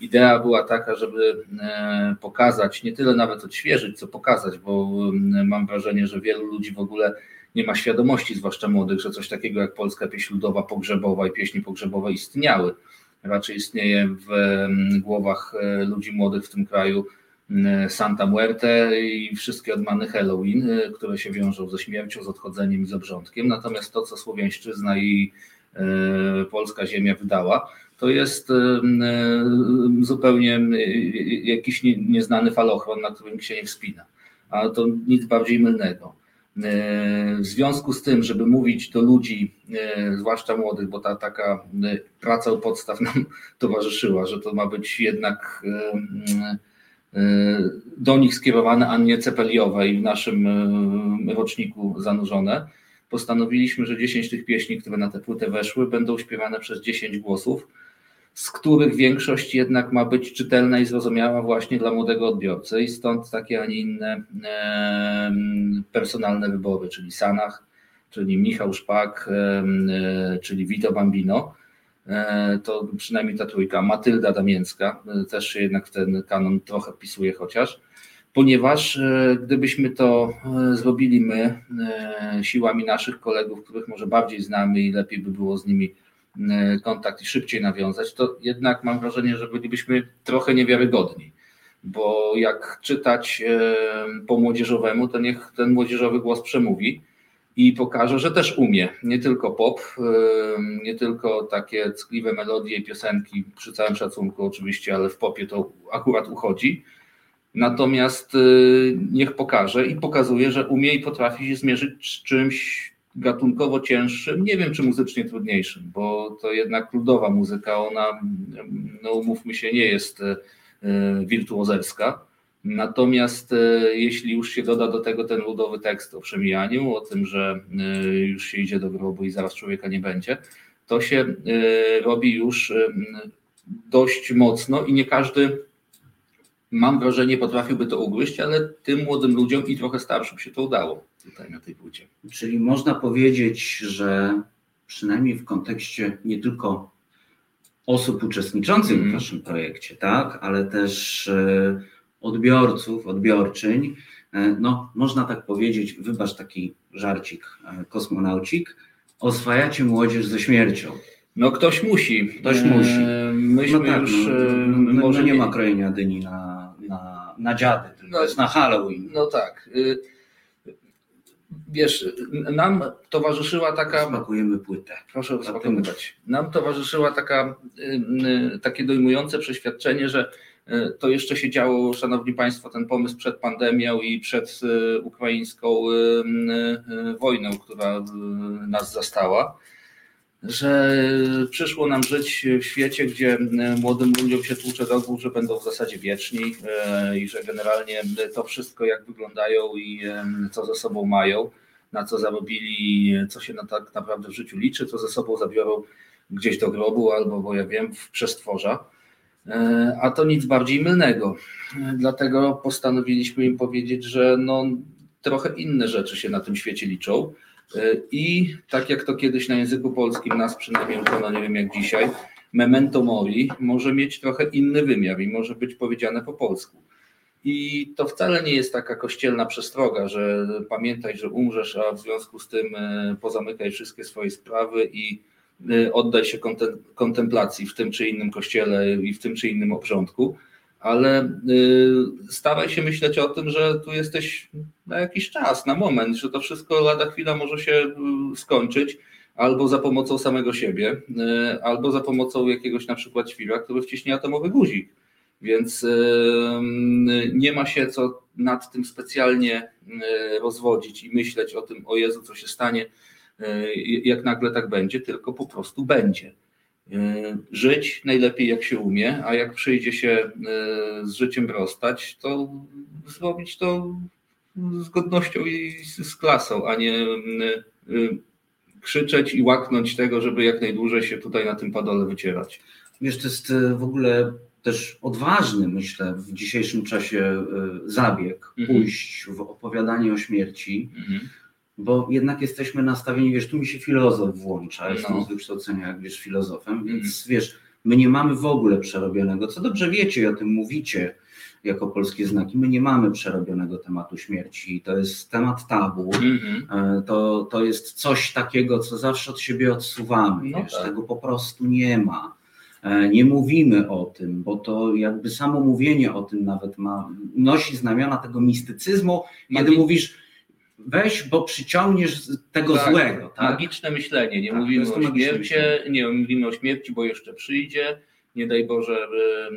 idea była taka, żeby e, pokazać, nie tyle nawet odświeżyć, co pokazać, bo mm, mam wrażenie, że wielu ludzi w ogóle nie ma świadomości, zwłaszcza młodych, że coś takiego jak polska pieśń ludowa, pogrzebowa i pieśni pogrzebowe istniały. Raczej istnieje w mm, głowach e, ludzi młodych w tym kraju Santa Muerte i wszystkie odmany Halloween, e, które się wiążą ze śmiercią, z odchodzeniem i z obrządkiem. Natomiast to, co Słowiańszczyzna i e, polska ziemia wydała, to jest zupełnie jakiś nie- nieznany falochron, na którym się nie wspina. A to nic bardziej mylnego. E, W związku z tym, żeby mówić do ludzi, e, zwłaszcza młodych, bo ta taka e, praca u podstaw nam towarzyszyła, że to ma być jednak do nich skierowane, a nie cepeliowe i w naszym roczniku zanurzone, postanowiliśmy, że 10 tych pieśni, które na tę płytę weszły, będą śpiewane przez 10 głosów, z których większość jednak ma być czytelna i zrozumiała właśnie dla młodego odbiorcy i stąd takie, a nie inne personalne wybory, czyli Sanach, czyli Michał Szpak, e, czyli Vito Bambino, E, to przynajmniej ta trójka, Matylda Damięcka, e, też się jednak w ten kanon trochę wpisuje chociaż, ponieważ gdybyśmy to zrobili my siłami naszych kolegów, których może bardziej znamy i lepiej by było z nimi kontakt i szybciej nawiązać, to jednak mam wrażenie, że bylibyśmy trochę niewiarygodni. Bo jak czytać e, po młodzieżowemu, to niech ten młodzieżowy głos przemówi i pokaże, że też umie. Nie tylko pop, e, nie tylko takie ckliwe melodie i piosenki, przy całym szacunku oczywiście, ale w popie to akurat uchodzi. Natomiast e, niech pokaże i pokazuje, że umie i potrafi się zmierzyć z czymś gatunkowo cięższym, nie wiem czy muzycznie trudniejszym, bo to jednak ludowa muzyka, ona, no umówmy się, nie jest e, wirtuozerska. Natomiast e, jeśli już się doda do tego ten ludowy tekst o przemijaniu, o tym, że e, już się idzie do grobu i zaraz człowieka nie będzie, to się robi już dość mocno i nie każdy, mam wrażenie, potrafiłby to ugryźć, ale tym młodym ludziom i trochę starszym się to udało tutaj na tej płycie. Czyli można powiedzieć, że przynajmniej w kontekście nie tylko osób uczestniczących w Mhm. Waszym projekcie, tak, ale też e, odbiorców, odbiorczyń, e, no można tak powiedzieć, wybacz taki żarcik, e, kosmonaucik, oswajacie młodzież ze śmiercią. No ktoś musi. Ktoś musi. E, Myśmy No tak, już no, e, no, no, może no nie ma krojenia dyni na, na, na dziady, tylko No, jest na Halloween. No tak. Wiesz, nam towarzyszyła taka. Smakujemy płytę. Proszę uspokoić. Nam towarzyszyła taka, y, y, takie dojmujące przeświadczenie, że y, to jeszcze się działo, Szanowni Państwo, ten pomysł przed pandemią i przed ukraińską wojną, która nas zastała, że przyszło nam żyć w świecie, gdzie młodym ludziom się tłucze do głów, że będą w zasadzie wieczni i że generalnie to wszystko, jak wyglądają i co ze sobą mają, na co zarobili, co się na tak naprawdę w życiu liczy, co ze sobą zabiorą gdzieś do grobu albo, bo ja wiem, w przestworza. E, A to nic bardziej mylnego. E, Dlatego postanowiliśmy im powiedzieć, że no, trochę inne rzeczy się na tym świecie liczą. E, I tak jak to kiedyś na języku polskim nas przynajmniej uczono, nie wiem jak dzisiaj, memento mori może mieć trochę inny wymiar i może być powiedziane po polsku. I to wcale nie jest taka kościelna przestroga, że pamiętaj, że umrzesz, a w związku z tym e, pozamykaj wszystkie swoje sprawy i e, oddaj się kontem- kontemplacji w tym czy innym kościele i w tym czy innym obrządku, ale e, staraj się myśleć o tym, że tu jesteś na jakiś czas, na moment, że to wszystko lada chwila może się skończyć, albo za pomocą samego siebie, albo za pomocą jakiegoś na przykład świra, który wciśnie atomowy guzik. Więc nie ma się co nad tym specjalnie rozwodzić i myśleć o tym, o Jezu, co się stanie, jak nagle tak będzie, tylko po prostu będzie. Żyć najlepiej jak się umie, a jak przyjdzie się z życiem rozstać, to zrobić to z godnością i z klasą, a nie krzyczeć i łaknąć tego, żeby jak najdłużej się tutaj na tym padole wycierać. Wiesz, to jest e, w ogóle też odważny, myślę, w dzisiejszym czasie e, zabieg, mhm. pójść w opowiadanie o śmierci, mhm. bo jednak jesteśmy nastawieni, wiesz, tu mi się filozof włącza, ja jestem no. z wykształcenia, jak wiesz, filozofem, mhm. więc wiesz, my nie mamy w ogóle przerobionego, co dobrze wiecie i o tym mówicie, jako polskie znaki. My nie mamy przerobionego tematu śmierci. To jest temat tabu. Mm-hmm. To, to jest coś takiego, co zawsze od siebie odsuwamy. No tak. Tego po prostu nie ma. E, nie mówimy o tym, bo to jakby samo mówienie o tym nawet ma, nosi znamiona tego mistycyzmu, kiedy mówisz, weź, bo przyciągniesz tego tak, złego. Tak? Magiczne myślenie. Nie tak, mówimy o śmierci, nie mówimy o śmierci, bo jeszcze przyjdzie nie daj Boże,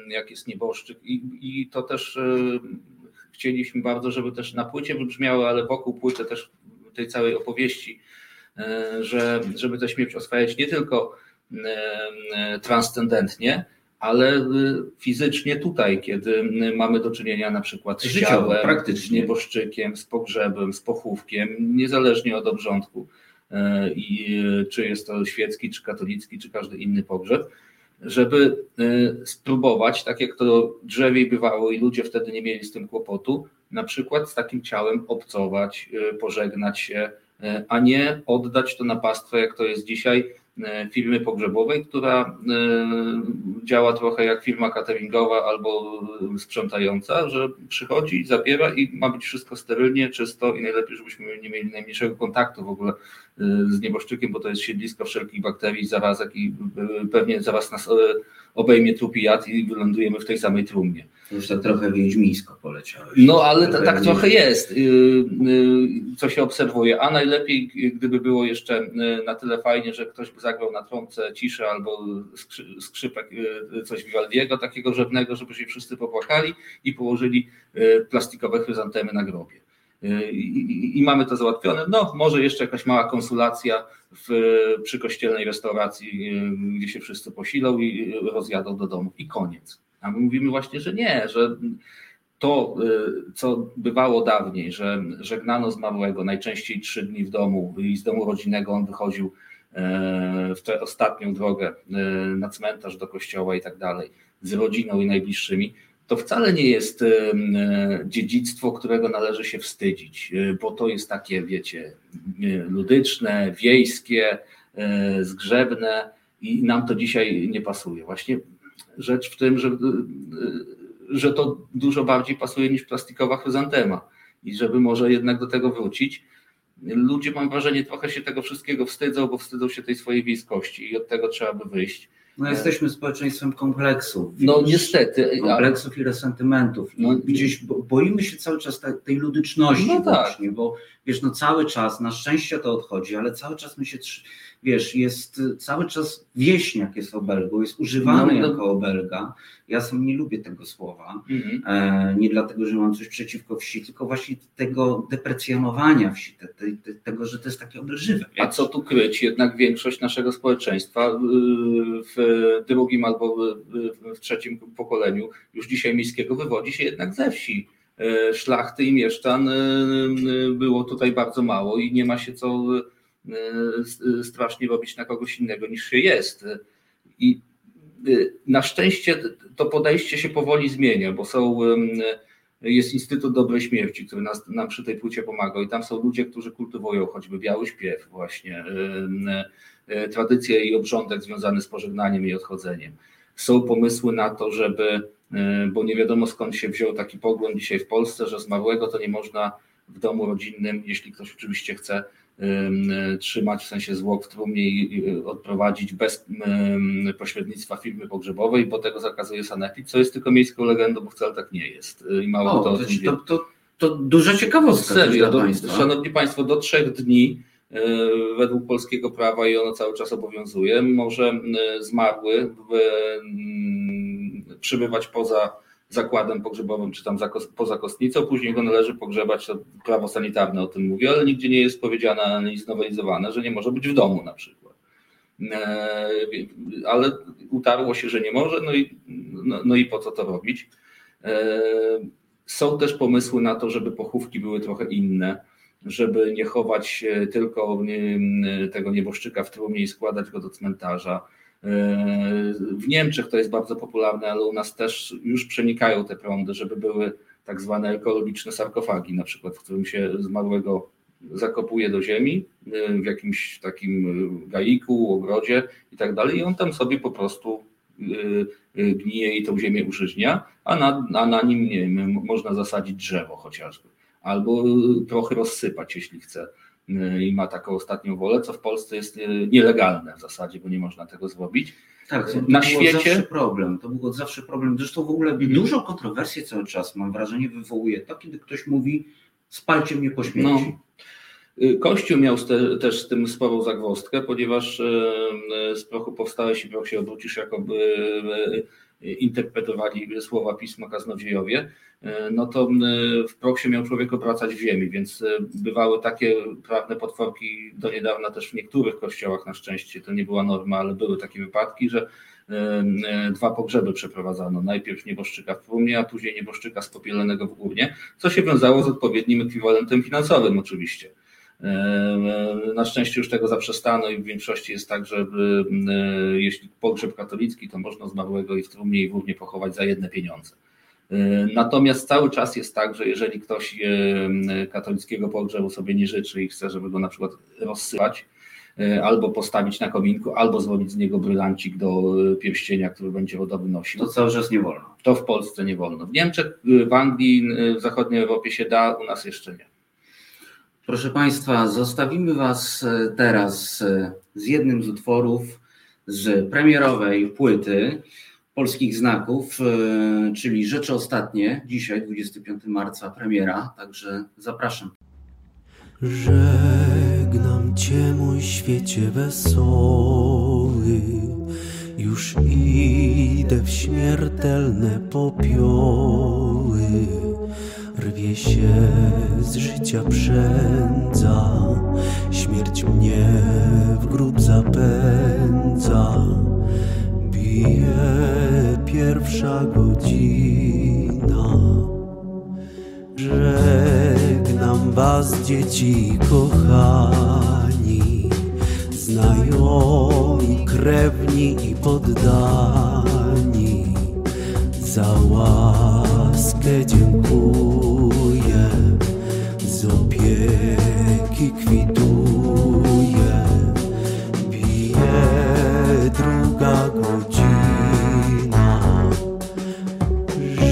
jak jest nieboszczyk. I, i to też chcieliśmy bardzo, żeby też na płycie wybrzmiało, ale wokół płyty też tej całej opowieści, e, że, żeby tę śmierć oswajać nie tylko transcendentnie, ale fizycznie tutaj, kiedy mamy do czynienia na przykład z ciałem, praktycznie. z nieboszczykiem, z pogrzebem, z pochówkiem, niezależnie od obrządku, e, i czy jest to świecki, czy katolicki, czy każdy inny pogrzeb, żeby e, spróbować, tak jak to drzewiej bywało i ludzie wtedy nie mieli z tym kłopotu, na przykład z takim ciałem obcować, e, pożegnać się, a nie oddać to na pastwę, jak to jest dzisiaj, firmy pogrzebowej, która e, działa trochę jak firma cateringowa albo sprzątająca, że przychodzi, zabiera i ma być wszystko sterylnie, czysto i najlepiej, żebyśmy nie mieli najmniejszego kontaktu w ogóle e, z nieboszczykiem, bo to jest siedlisko wszelkich bakterii, zarazek i pewnie zaraz nas obejmie trupi jad i wylądujemy w tej samej trumnie. Już tak trochę wiedźmińsko poleciałeś. No ale trochę tak trochę jest, y, y, co się obserwuje, a najlepiej gdyby było jeszcze y, na tyle fajnie, że ktoś by zagrał na trąbce ciszę albo skrzypek coś Vivaldiego takiego rzewnego, żeby się wszyscy popłakali i położyli plastikowe chryzantemy na grobie. I, i, mamy to załatwione. No, może jeszcze jakaś mała konsulacja w, przy kościelnej restauracji, gdzie się wszyscy posilą i rozjadą do domu i koniec. A my mówimy właśnie, że nie, że to, y, co bywało dawniej, że żegnano zmarłego najczęściej trzy dni w domu i z domu rodzinnego on wychodził e, w tę ostatnią drogę e, na cmentarz do kościoła i tak dalej, z rodziną i najbliższymi, to wcale nie jest e, dziedzictwo, którego należy się wstydzić, bo to jest takie, wiecie, ludyczne, wiejskie, zgrzebne i nam to dzisiaj nie pasuje. Właśnie rzecz w tym, że, że to dużo bardziej pasuje niż plastikowa chryzantema i żeby może jednak do tego wrócić. Ludzie, mam wrażenie, trochę się tego wszystkiego wstydzą, bo wstydzą się tej swojej wiejskości i od tego trzeba by wyjść. No jesteśmy społeczeństwem kompleksów. No niestety. Kompleksów i resentymentów. I no, gdzieś boimy się cały czas tej ludyczności no tak. właśnie, bo wiesz, no cały czas, na szczęście to odchodzi, ale cały czas my się wiesz, jest cały czas wieśniak jest obelgą, jest używany no, jako obelga. Ja sam nie lubię tego słowa. Mhm. E, nie dlatego, że mam coś przeciwko wsi, tylko właśnie tego deprecjonowania wsi, te, te, te, tego, że to jest takie obelżywe. A co tu kryć? Jednak większość naszego społeczeństwa y, w drugim albo w trzecim pokoleniu już dzisiaj miejskiego wywodzi się jednak ze wsi e, szlachty i mieszczan y, y, było tutaj bardzo mało i nie ma się co strasznie robić na kogoś innego niż się jest. I e, na szczęście to podejście się powoli zmienia, bo są, jest Instytut Dobrej Śmierci, który nas, nam przy tej płcie pomaga i tam są ludzie, którzy kultywują choćby biały śpiew właśnie, e, tradycje i obrządek związany z pożegnaniem i odchodzeniem. Są pomysły na to, żeby, bo nie wiadomo skąd się wziął taki pogląd dzisiaj w Polsce, że zmarłego to nie można w domu rodzinnym, jeśli ktoś oczywiście chce, trzymać w sensie zwłok w trumnie i odprowadzić bez pośrednictwa firmy pogrzebowej, bo tego zakazuje sanepid, co jest tylko miejską legendą, bo wcale tak nie jest. I mało o, kto to, to, to, to duża ciekawostka. Serio, do, Szanowni Państwo, do trzech dni według polskiego prawa i ono cały czas obowiązuje, może zmarły przybywać poza zakładem pogrzebowym, czy tam poza kostnicą, później go należy pogrzebać, prawo sanitarne o tym mówi, ale nigdzie nie jest powiedziane ani znowelizowane, że nie może być w domu na przykład. E, ale utarło się, że nie może, no i, no, no i po co to robić? E, są też pomysły na to, żeby pochówki były trochę inne, żeby nie chować tylko tego nieboszczyka w trumnie i składać go do cmentarza w Niemczech to jest bardzo popularne, ale u nas też już przenikają te prądy, żeby były tak zwane ekologiczne sarkofagi, na przykład, w którym się zmarłego zakopuje do ziemi w jakimś takim gaiku, ogrodzie i tak dalej, i on tam sobie po prostu gnije i tą ziemię użyźnia, a na, a na nim nie wiem, można zasadzić drzewo chociażby, albo trochę rozsypać, jeśli chce i ma taką ostatnią wolę, co w Polsce jest e, nielegalne w zasadzie, bo nie można tego zrobić. Tak, to na świecie zawsze problem. To był zawsze problem. Zresztą w ogóle mhm. dużo kontrowersji cały czas, mam wrażenie, wywołuje to, kiedy ktoś mówi spalcie mnie po śmierci. No. Kościół miał te, też z tym sporą zagwozdkę, ponieważ z prochu powstałeś i proch się obrócisz, jakoby interpretowali słowa Pisma kaznodziejowie, e, no to w proksie miał człowiek obracać w ziemi, więc e, bywały takie prawne potworki do niedawna też w niektórych kościołach na szczęście, to nie była norma, ale były takie wypadki, że e, dwa pogrzeby przeprowadzano. Najpierw nieboszczyka w Prumnie, a później nieboszczyka spopielenego w Górnie, co się wiązało z odpowiednim ekwiwalentem finansowym oczywiście. Na szczęście już tego zaprzestano i w większości jest tak, że jeśli pogrzeb katolicki, to można zmarłego i w trumnie i w urnie pochować za jedne pieniądze. Natomiast cały czas jest tak, że jeżeli ktoś katolickiego pogrzebu sobie nie życzy i chce, żeby go na przykład rozsypać, e, albo postawić na kominku, albo zrobić z niego brylancik do e, pierścienia, który będzie rodowy nosił. To cały czas nie wolno. To w Polsce nie wolno. W Niemczech, w Anglii, w zachodniej Europie się da, u nas jeszcze nie. Proszę Państwa, zostawimy Was e, teraz e, z jednym z utworów z premierowej płyty polskich znaków, e, czyli Rzeczy Ostatnie. Dzisiaj, 25 marca, premiera, także zapraszam. Żegnam Cię, mój świecie wesoły, już idę w śmiertelne popioły Rwie się z życia przędza, śmierć mnie w grób zapędza. Bije pierwsza godzina. Żegnam was, dzieci kochani, znajomi, krewni i poddani. Za łaskę dziękuję, z opieki kwituję. Bije druga godzina,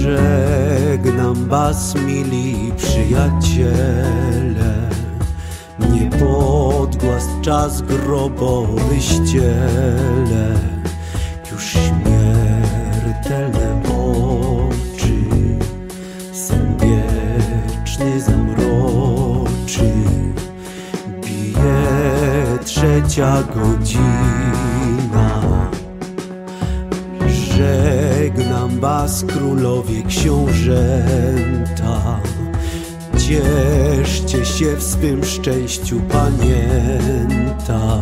żegnam was, mili przyjaciele. Nie podgłas czas grobowy ściele, już śmiertelne zamroczy. Bije trzecia godzina. Żegnam was królowie książęta. Cieszcie się w swym szczęściu panięta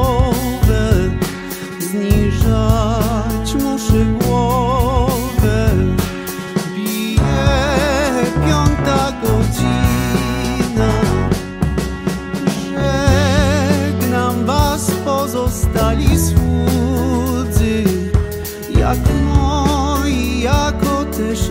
jako też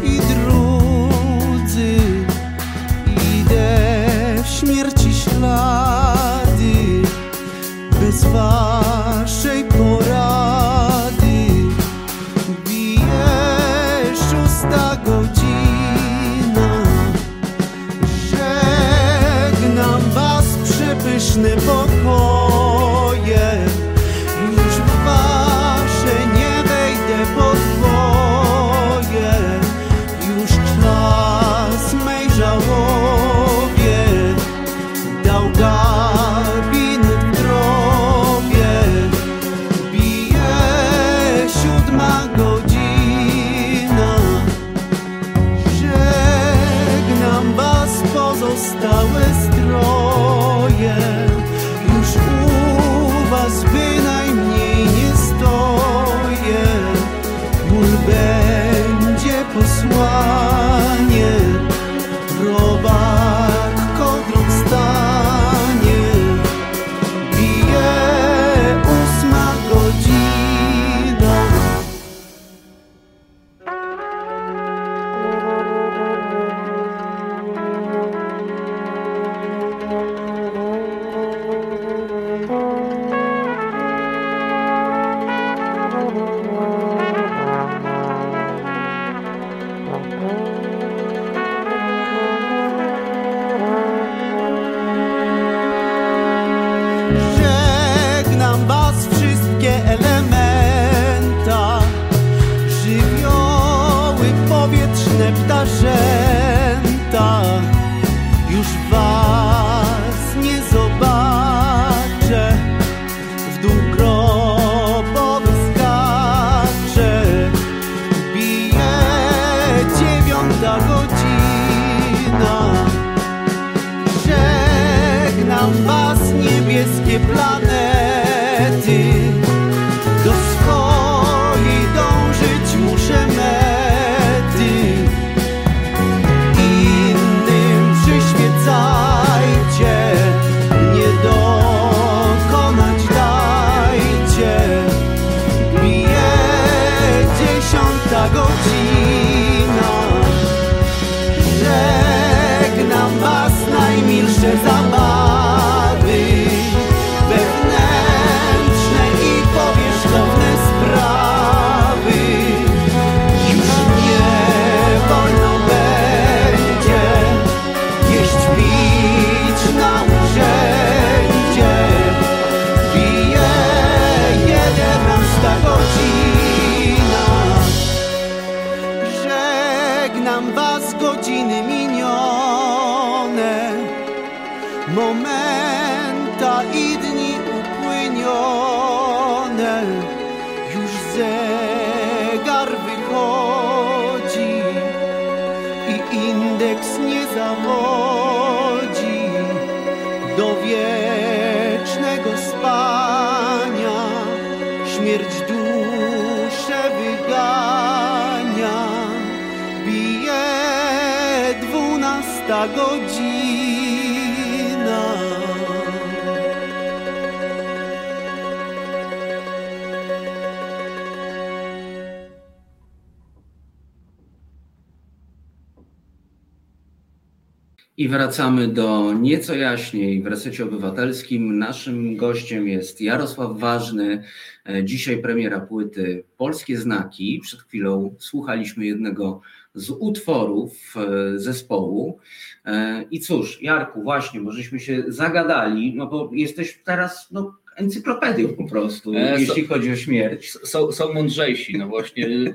wracamy do nieco jaśniej w resecie obywatelskim. Naszym gościem jest Jarosław Ważny. E, Dzisiaj premiera płyty Polskie Znaki. Przed chwilą słuchaliśmy jednego z utworów e, zespołu. E, I cóż, Jarku, właśnie, bo żeśmy się zagadali, no bo jesteś teraz no, encyklopedią po prostu, E, jeśli so- chodzi o śmierć. Są, są mądrzejsi, no właśnie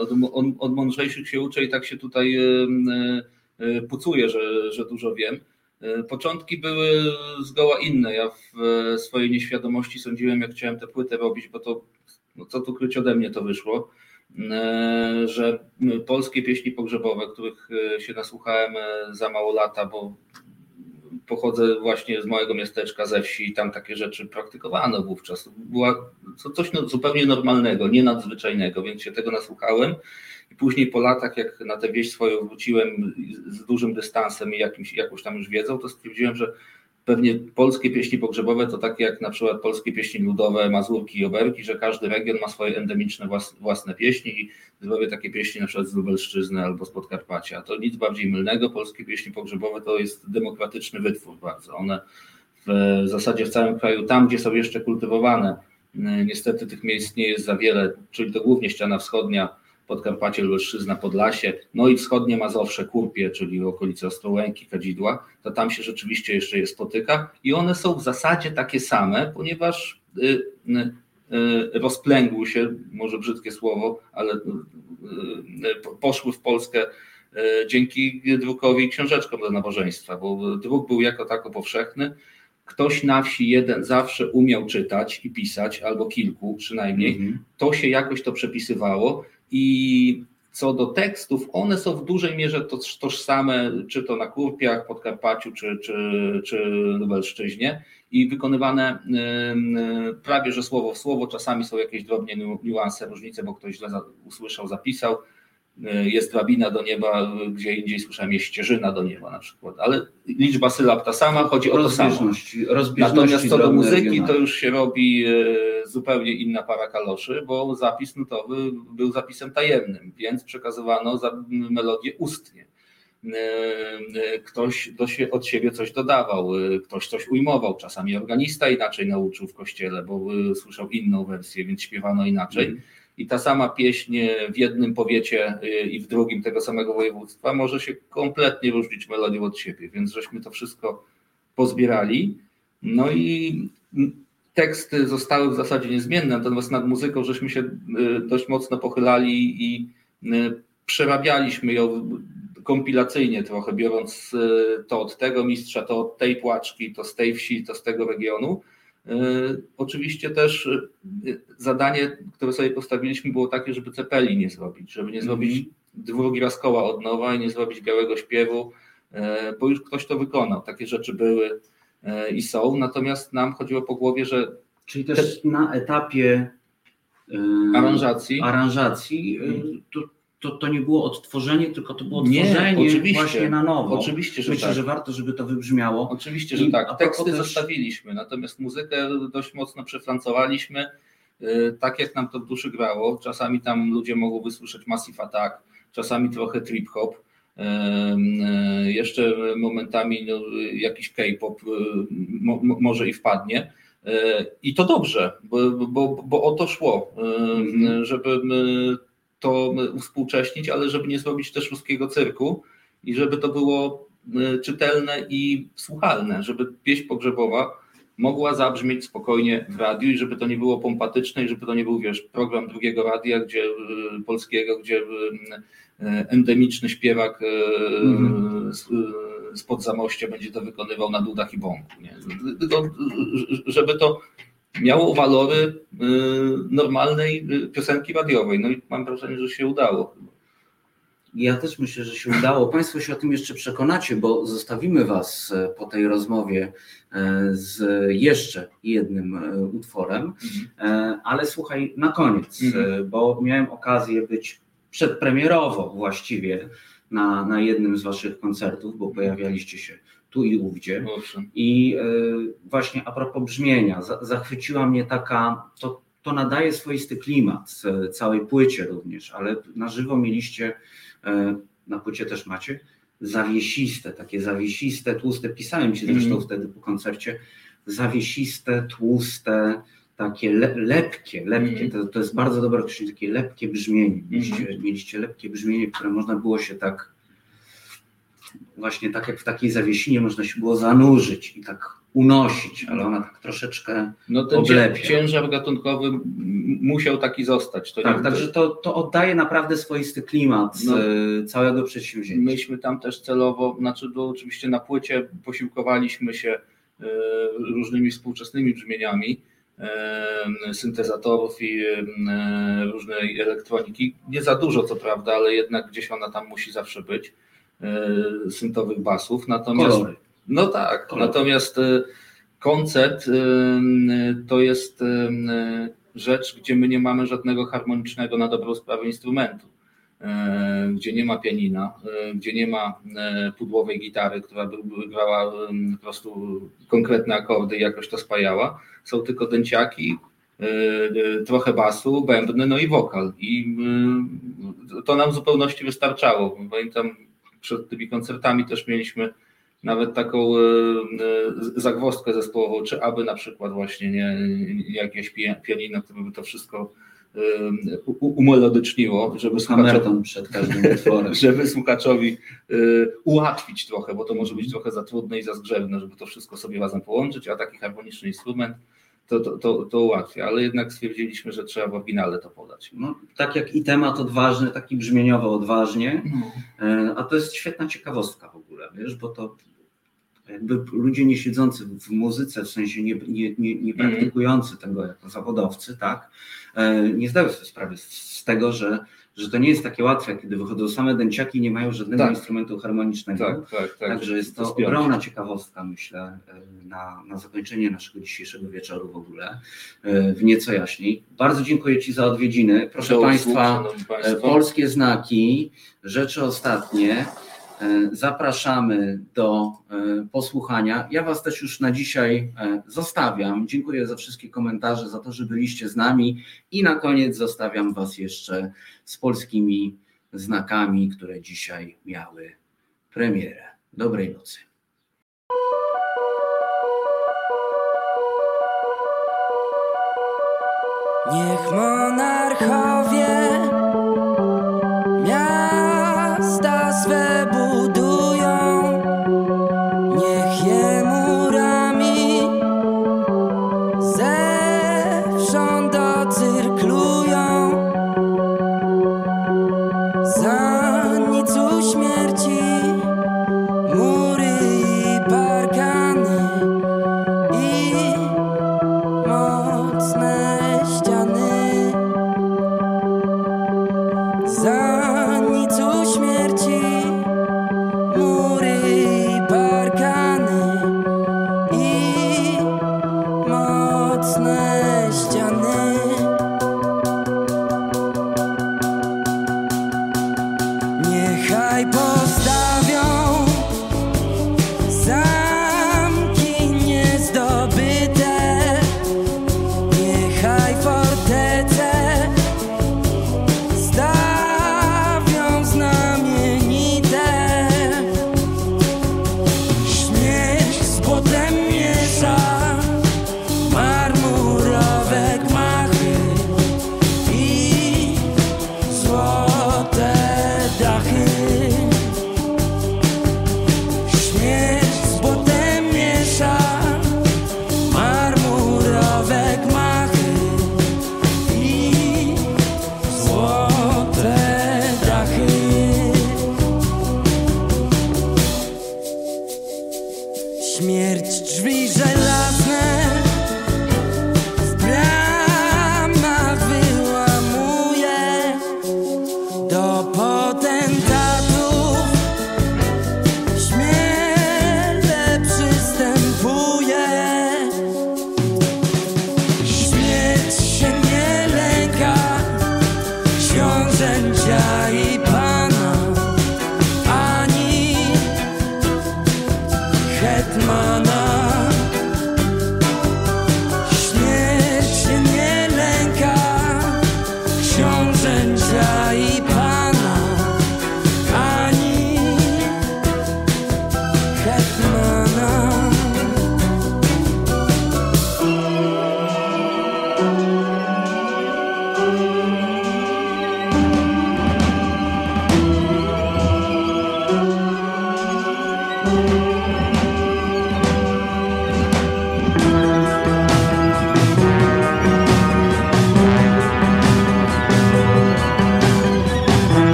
od, od, od mądrzejszych się uczę i tak się tutaj e, pucuję, że, że dużo wiem. E, Początki były zgoła inne. Ja w e, swojej nieświadomości sądziłem, jak chciałem tę płytę robić, bo to, no co tu kryć ode mnie to wyszło, e, że polskie pieśni pogrzebowe, których e, się nasłuchałem e, za mało lata, bo pochodzę właśnie z małego miasteczka ze wsi i tam takie rzeczy praktykowano wówczas. Była coś no, zupełnie normalnego, nie nadzwyczajnego, więc się tego nasłuchałem. Później po latach, jak na tę wieś swoją wróciłem z dużym dystansem i jakimś, jakąś tam już wiedzą, to stwierdziłem, że pewnie polskie pieśni pogrzebowe to takie jak na przykład polskie pieśni ludowe, mazurki i oberki, że każdy region ma swoje endemiczne własne pieśni i zrobię takie pieśni na przykład z Lubelszczyzny albo z Podkarpacia. To nic bardziej mylnego. Polskie pieśni pogrzebowe to jest demokratyczny wytwór bardzo. One w zasadzie w całym kraju, tam gdzie są jeszcze kultywowane, niestety tych miejsc nie jest za wiele, czyli to głównie ściana wschodnia, Podkarpacie, Lubelszczyzna, Podlasie, no i wschodnie Mazowsze, Kurpie, czyli okolice Ostrołęki, Kadzidła, to tam się rzeczywiście jeszcze je spotyka i one są w zasadzie takie same, ponieważ y, y, y, rozplęgły się, może brzydkie słowo, ale poszły w Polskę dzięki drukowi książeczkom do nabożeństwa, bo druk był jako tako powszechny. Ktoś na wsi jeden zawsze umiał czytać i pisać, albo kilku przynajmniej. Mm -hmm. To się jakoś to przepisywało i co do tekstów, one są w dużej mierze tożsame, czy to na Kurpiach, Podkarpaciu, czy, czy, czy Lubelszczyźnie i wykonywane prawie że słowo w słowo. Czasami są jakieś drobne niuanse, różnice, bo ktoś źle usłyszał, zapisał. Y, jest drabina do nieba, gdzie indziej słyszałem jest ścieżyna do nieba na przykład, ale liczba sylab ta sama, chodzi o to samo. Natomiast co do muzyki to już się robi y, zupełnie inna para kaloszy, bo zapis nutowy był zapisem tajemnym, więc przekazywano melodię ustnie. Ktoś do się, od siebie coś dodawał, ktoś coś ujmował, czasami organista inaczej nauczył w kościele, bo słyszał inną wersję, więc śpiewano inaczej. Mm i ta sama pieśń w jednym powiecie y, i w drugim tego samego województwa może się kompletnie różnić melodią od siebie, więc żeśmy to wszystko pozbierali. No i teksty zostały w zasadzie niezmienne, natomiast nad muzyką żeśmy się y, dość mocno pochylali i y, przerabialiśmy ją kompilacyjnie trochę, biorąc to od tego mistrza, to od tej płaczki, to z tej wsi, to z tego regionu oczywiście też e, zadanie, które sobie postawiliśmy, było takie, żeby cepeli nie zrobić, żeby nie zrobić mm. drugi raz koła od nowa i nie zrobić białego śpiewu, e, bo już ktoś to wykonał. Takie rzeczy były i są. Natomiast nam chodziło po głowie, że. Czyli też te... na etapie aranżacji, aranżacji to to, to nie było odtworzenie, tylko to było tworzenie oczywiście, właśnie na nowo. Oczywiście, że Myślę, tak. że warto, żeby to wybrzmiało. Oczywiście, że I tak. Teksty też... zostawiliśmy, natomiast muzykę dość mocno przefrancowaliśmy, y, tak jak nam to w duszy grało. Czasami tam ludzie mogą wysłyszeć Massive Attack, czasami trochę trip hop, y, y, jeszcze momentami no, jakiś K-pop może i wpadnie. I to dobrze, bo, bo, bo o to szło, mhm. żeby to uwspółcześnić, ale żeby nie zrobić też ruskiego cyrku i żeby to było e, czytelne i słuchalne, żeby pieśń pogrzebowa mogła zabrzmieć spokojnie w radiu i żeby to nie było pompatyczne i żeby to nie był, wiesz, program drugiego radia, gdzie e, polskiego, gdzie e, endemiczny śpiewak mm. spod zamościa będzie to wykonywał na dudach i bąku. Nie? Żeby to miało walory y, normalnej y, piosenki radiowej. No i mam wrażenie, że się udało. Ja też myślę, że się udało. Państwo się o tym jeszcze przekonacie, bo zostawimy Was e, po tej rozmowie e, z jeszcze jednym e, utworem. Mhm. Ale słuchaj, na koniec, mhm. bo miałem okazję być przedpremierowo właściwie na, na jednym z Waszych koncertów, bo pojawialiście się tu i ówdzie. I e, właśnie a propos brzmienia, zachwyciła mnie taka, to, to nadaje swoisty klimat całej płycie również, ale na żywo mieliście, e, na płycie też macie, zawiesiste, takie zawiesiste, tłuste, pisałem ci zresztą mm. wtedy po koncercie, zawiesiste, tłuste, takie le, lepkie, lepkie, mm. to, to jest bardzo dobre określenie, takie lepkie brzmienie. Mieliście, mm. mieliście lepkie brzmienie, które można było się tak właśnie tak jak w takiej zawiesinie można się było zanurzyć i tak unosić, ale ona tak troszeczkę No ten oblepia. ciężar gatunkowy musiał taki zostać. To tak, także to, to oddaje naprawdę swoisty klimat no, e, całego przedsięwzięcia. Myśmy tam też celowo, znaczy to oczywiście na płycie posiłkowaliśmy się e, różnymi współczesnymi brzmieniami, e, syntezatorów i różnej elektroniki. Nie za dużo co prawda, ale jednak gdzieś ona tam musi zawsze być. E, syntowych basów. Natomiast. No tak, natomiast e, koncert e, to jest rzecz, gdzie my nie mamy żadnego harmonicznego na dobrą sprawę instrumentu. gdzie nie ma pianina, gdzie nie ma pudłowej gitary, która by grała po prostu konkretne akordy i jakoś to spajała. Są tylko dęciaki, trochę basu, bębny, no i wokal. I to nam w zupełności wystarczało. Pamiętam, przed tymi koncertami też mieliśmy nawet taką e, e, zagwozdkę zespołową, czy aby na przykład właśnie nie, jakieś pianino, które by to wszystko e, umelodyczniło, żeby słuchaczowi, przed każdym utworem. żeby słuchaczowi ułatwić trochę, bo to może być trochę za trudne i za zgrzewne, żeby to wszystko sobie razem połączyć, a taki harmoniczny instrument to, to, to, to ułatwia, ale jednak stwierdziliśmy, że trzeba w oryginale to podać. No, tak jak i temat odważny, taki brzmieniowo odważnie, no. a to jest świetna ciekawostka w ogóle, wiesz, bo to jakby ludzie nie siedzący w muzyce, w sensie nie, nie, nie, nie mhm. praktykujący tego jako zawodowcy, tak, e, nie zdają sobie sprawy z tego, że że to nie jest takie łatwe, kiedy wychodzą same dęciaki i nie mają żadnego tak. instrumentu harmonicznego. Tak, tak, tak. Także jest to ogromna ciekawostka, myślę, na, na zakończenie naszego dzisiejszego wieczoru w ogóle, e, w nieco jaśniej. Bardzo dziękuję Ci za odwiedziny. Proszę Państwa, e, polskie znaki, rzeczy ostatnie. E, zapraszamy do e, posłuchania. Ja Was też już na dzisiaj e, zostawiam. Dziękuję za wszystkie komentarze, za to, że byliście z nami i na koniec zostawiam Was jeszcze z polskimi znakami, które dzisiaj miały premierę. Dobrej nocy. Niech monarchowie Reset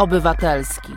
Obywatelski.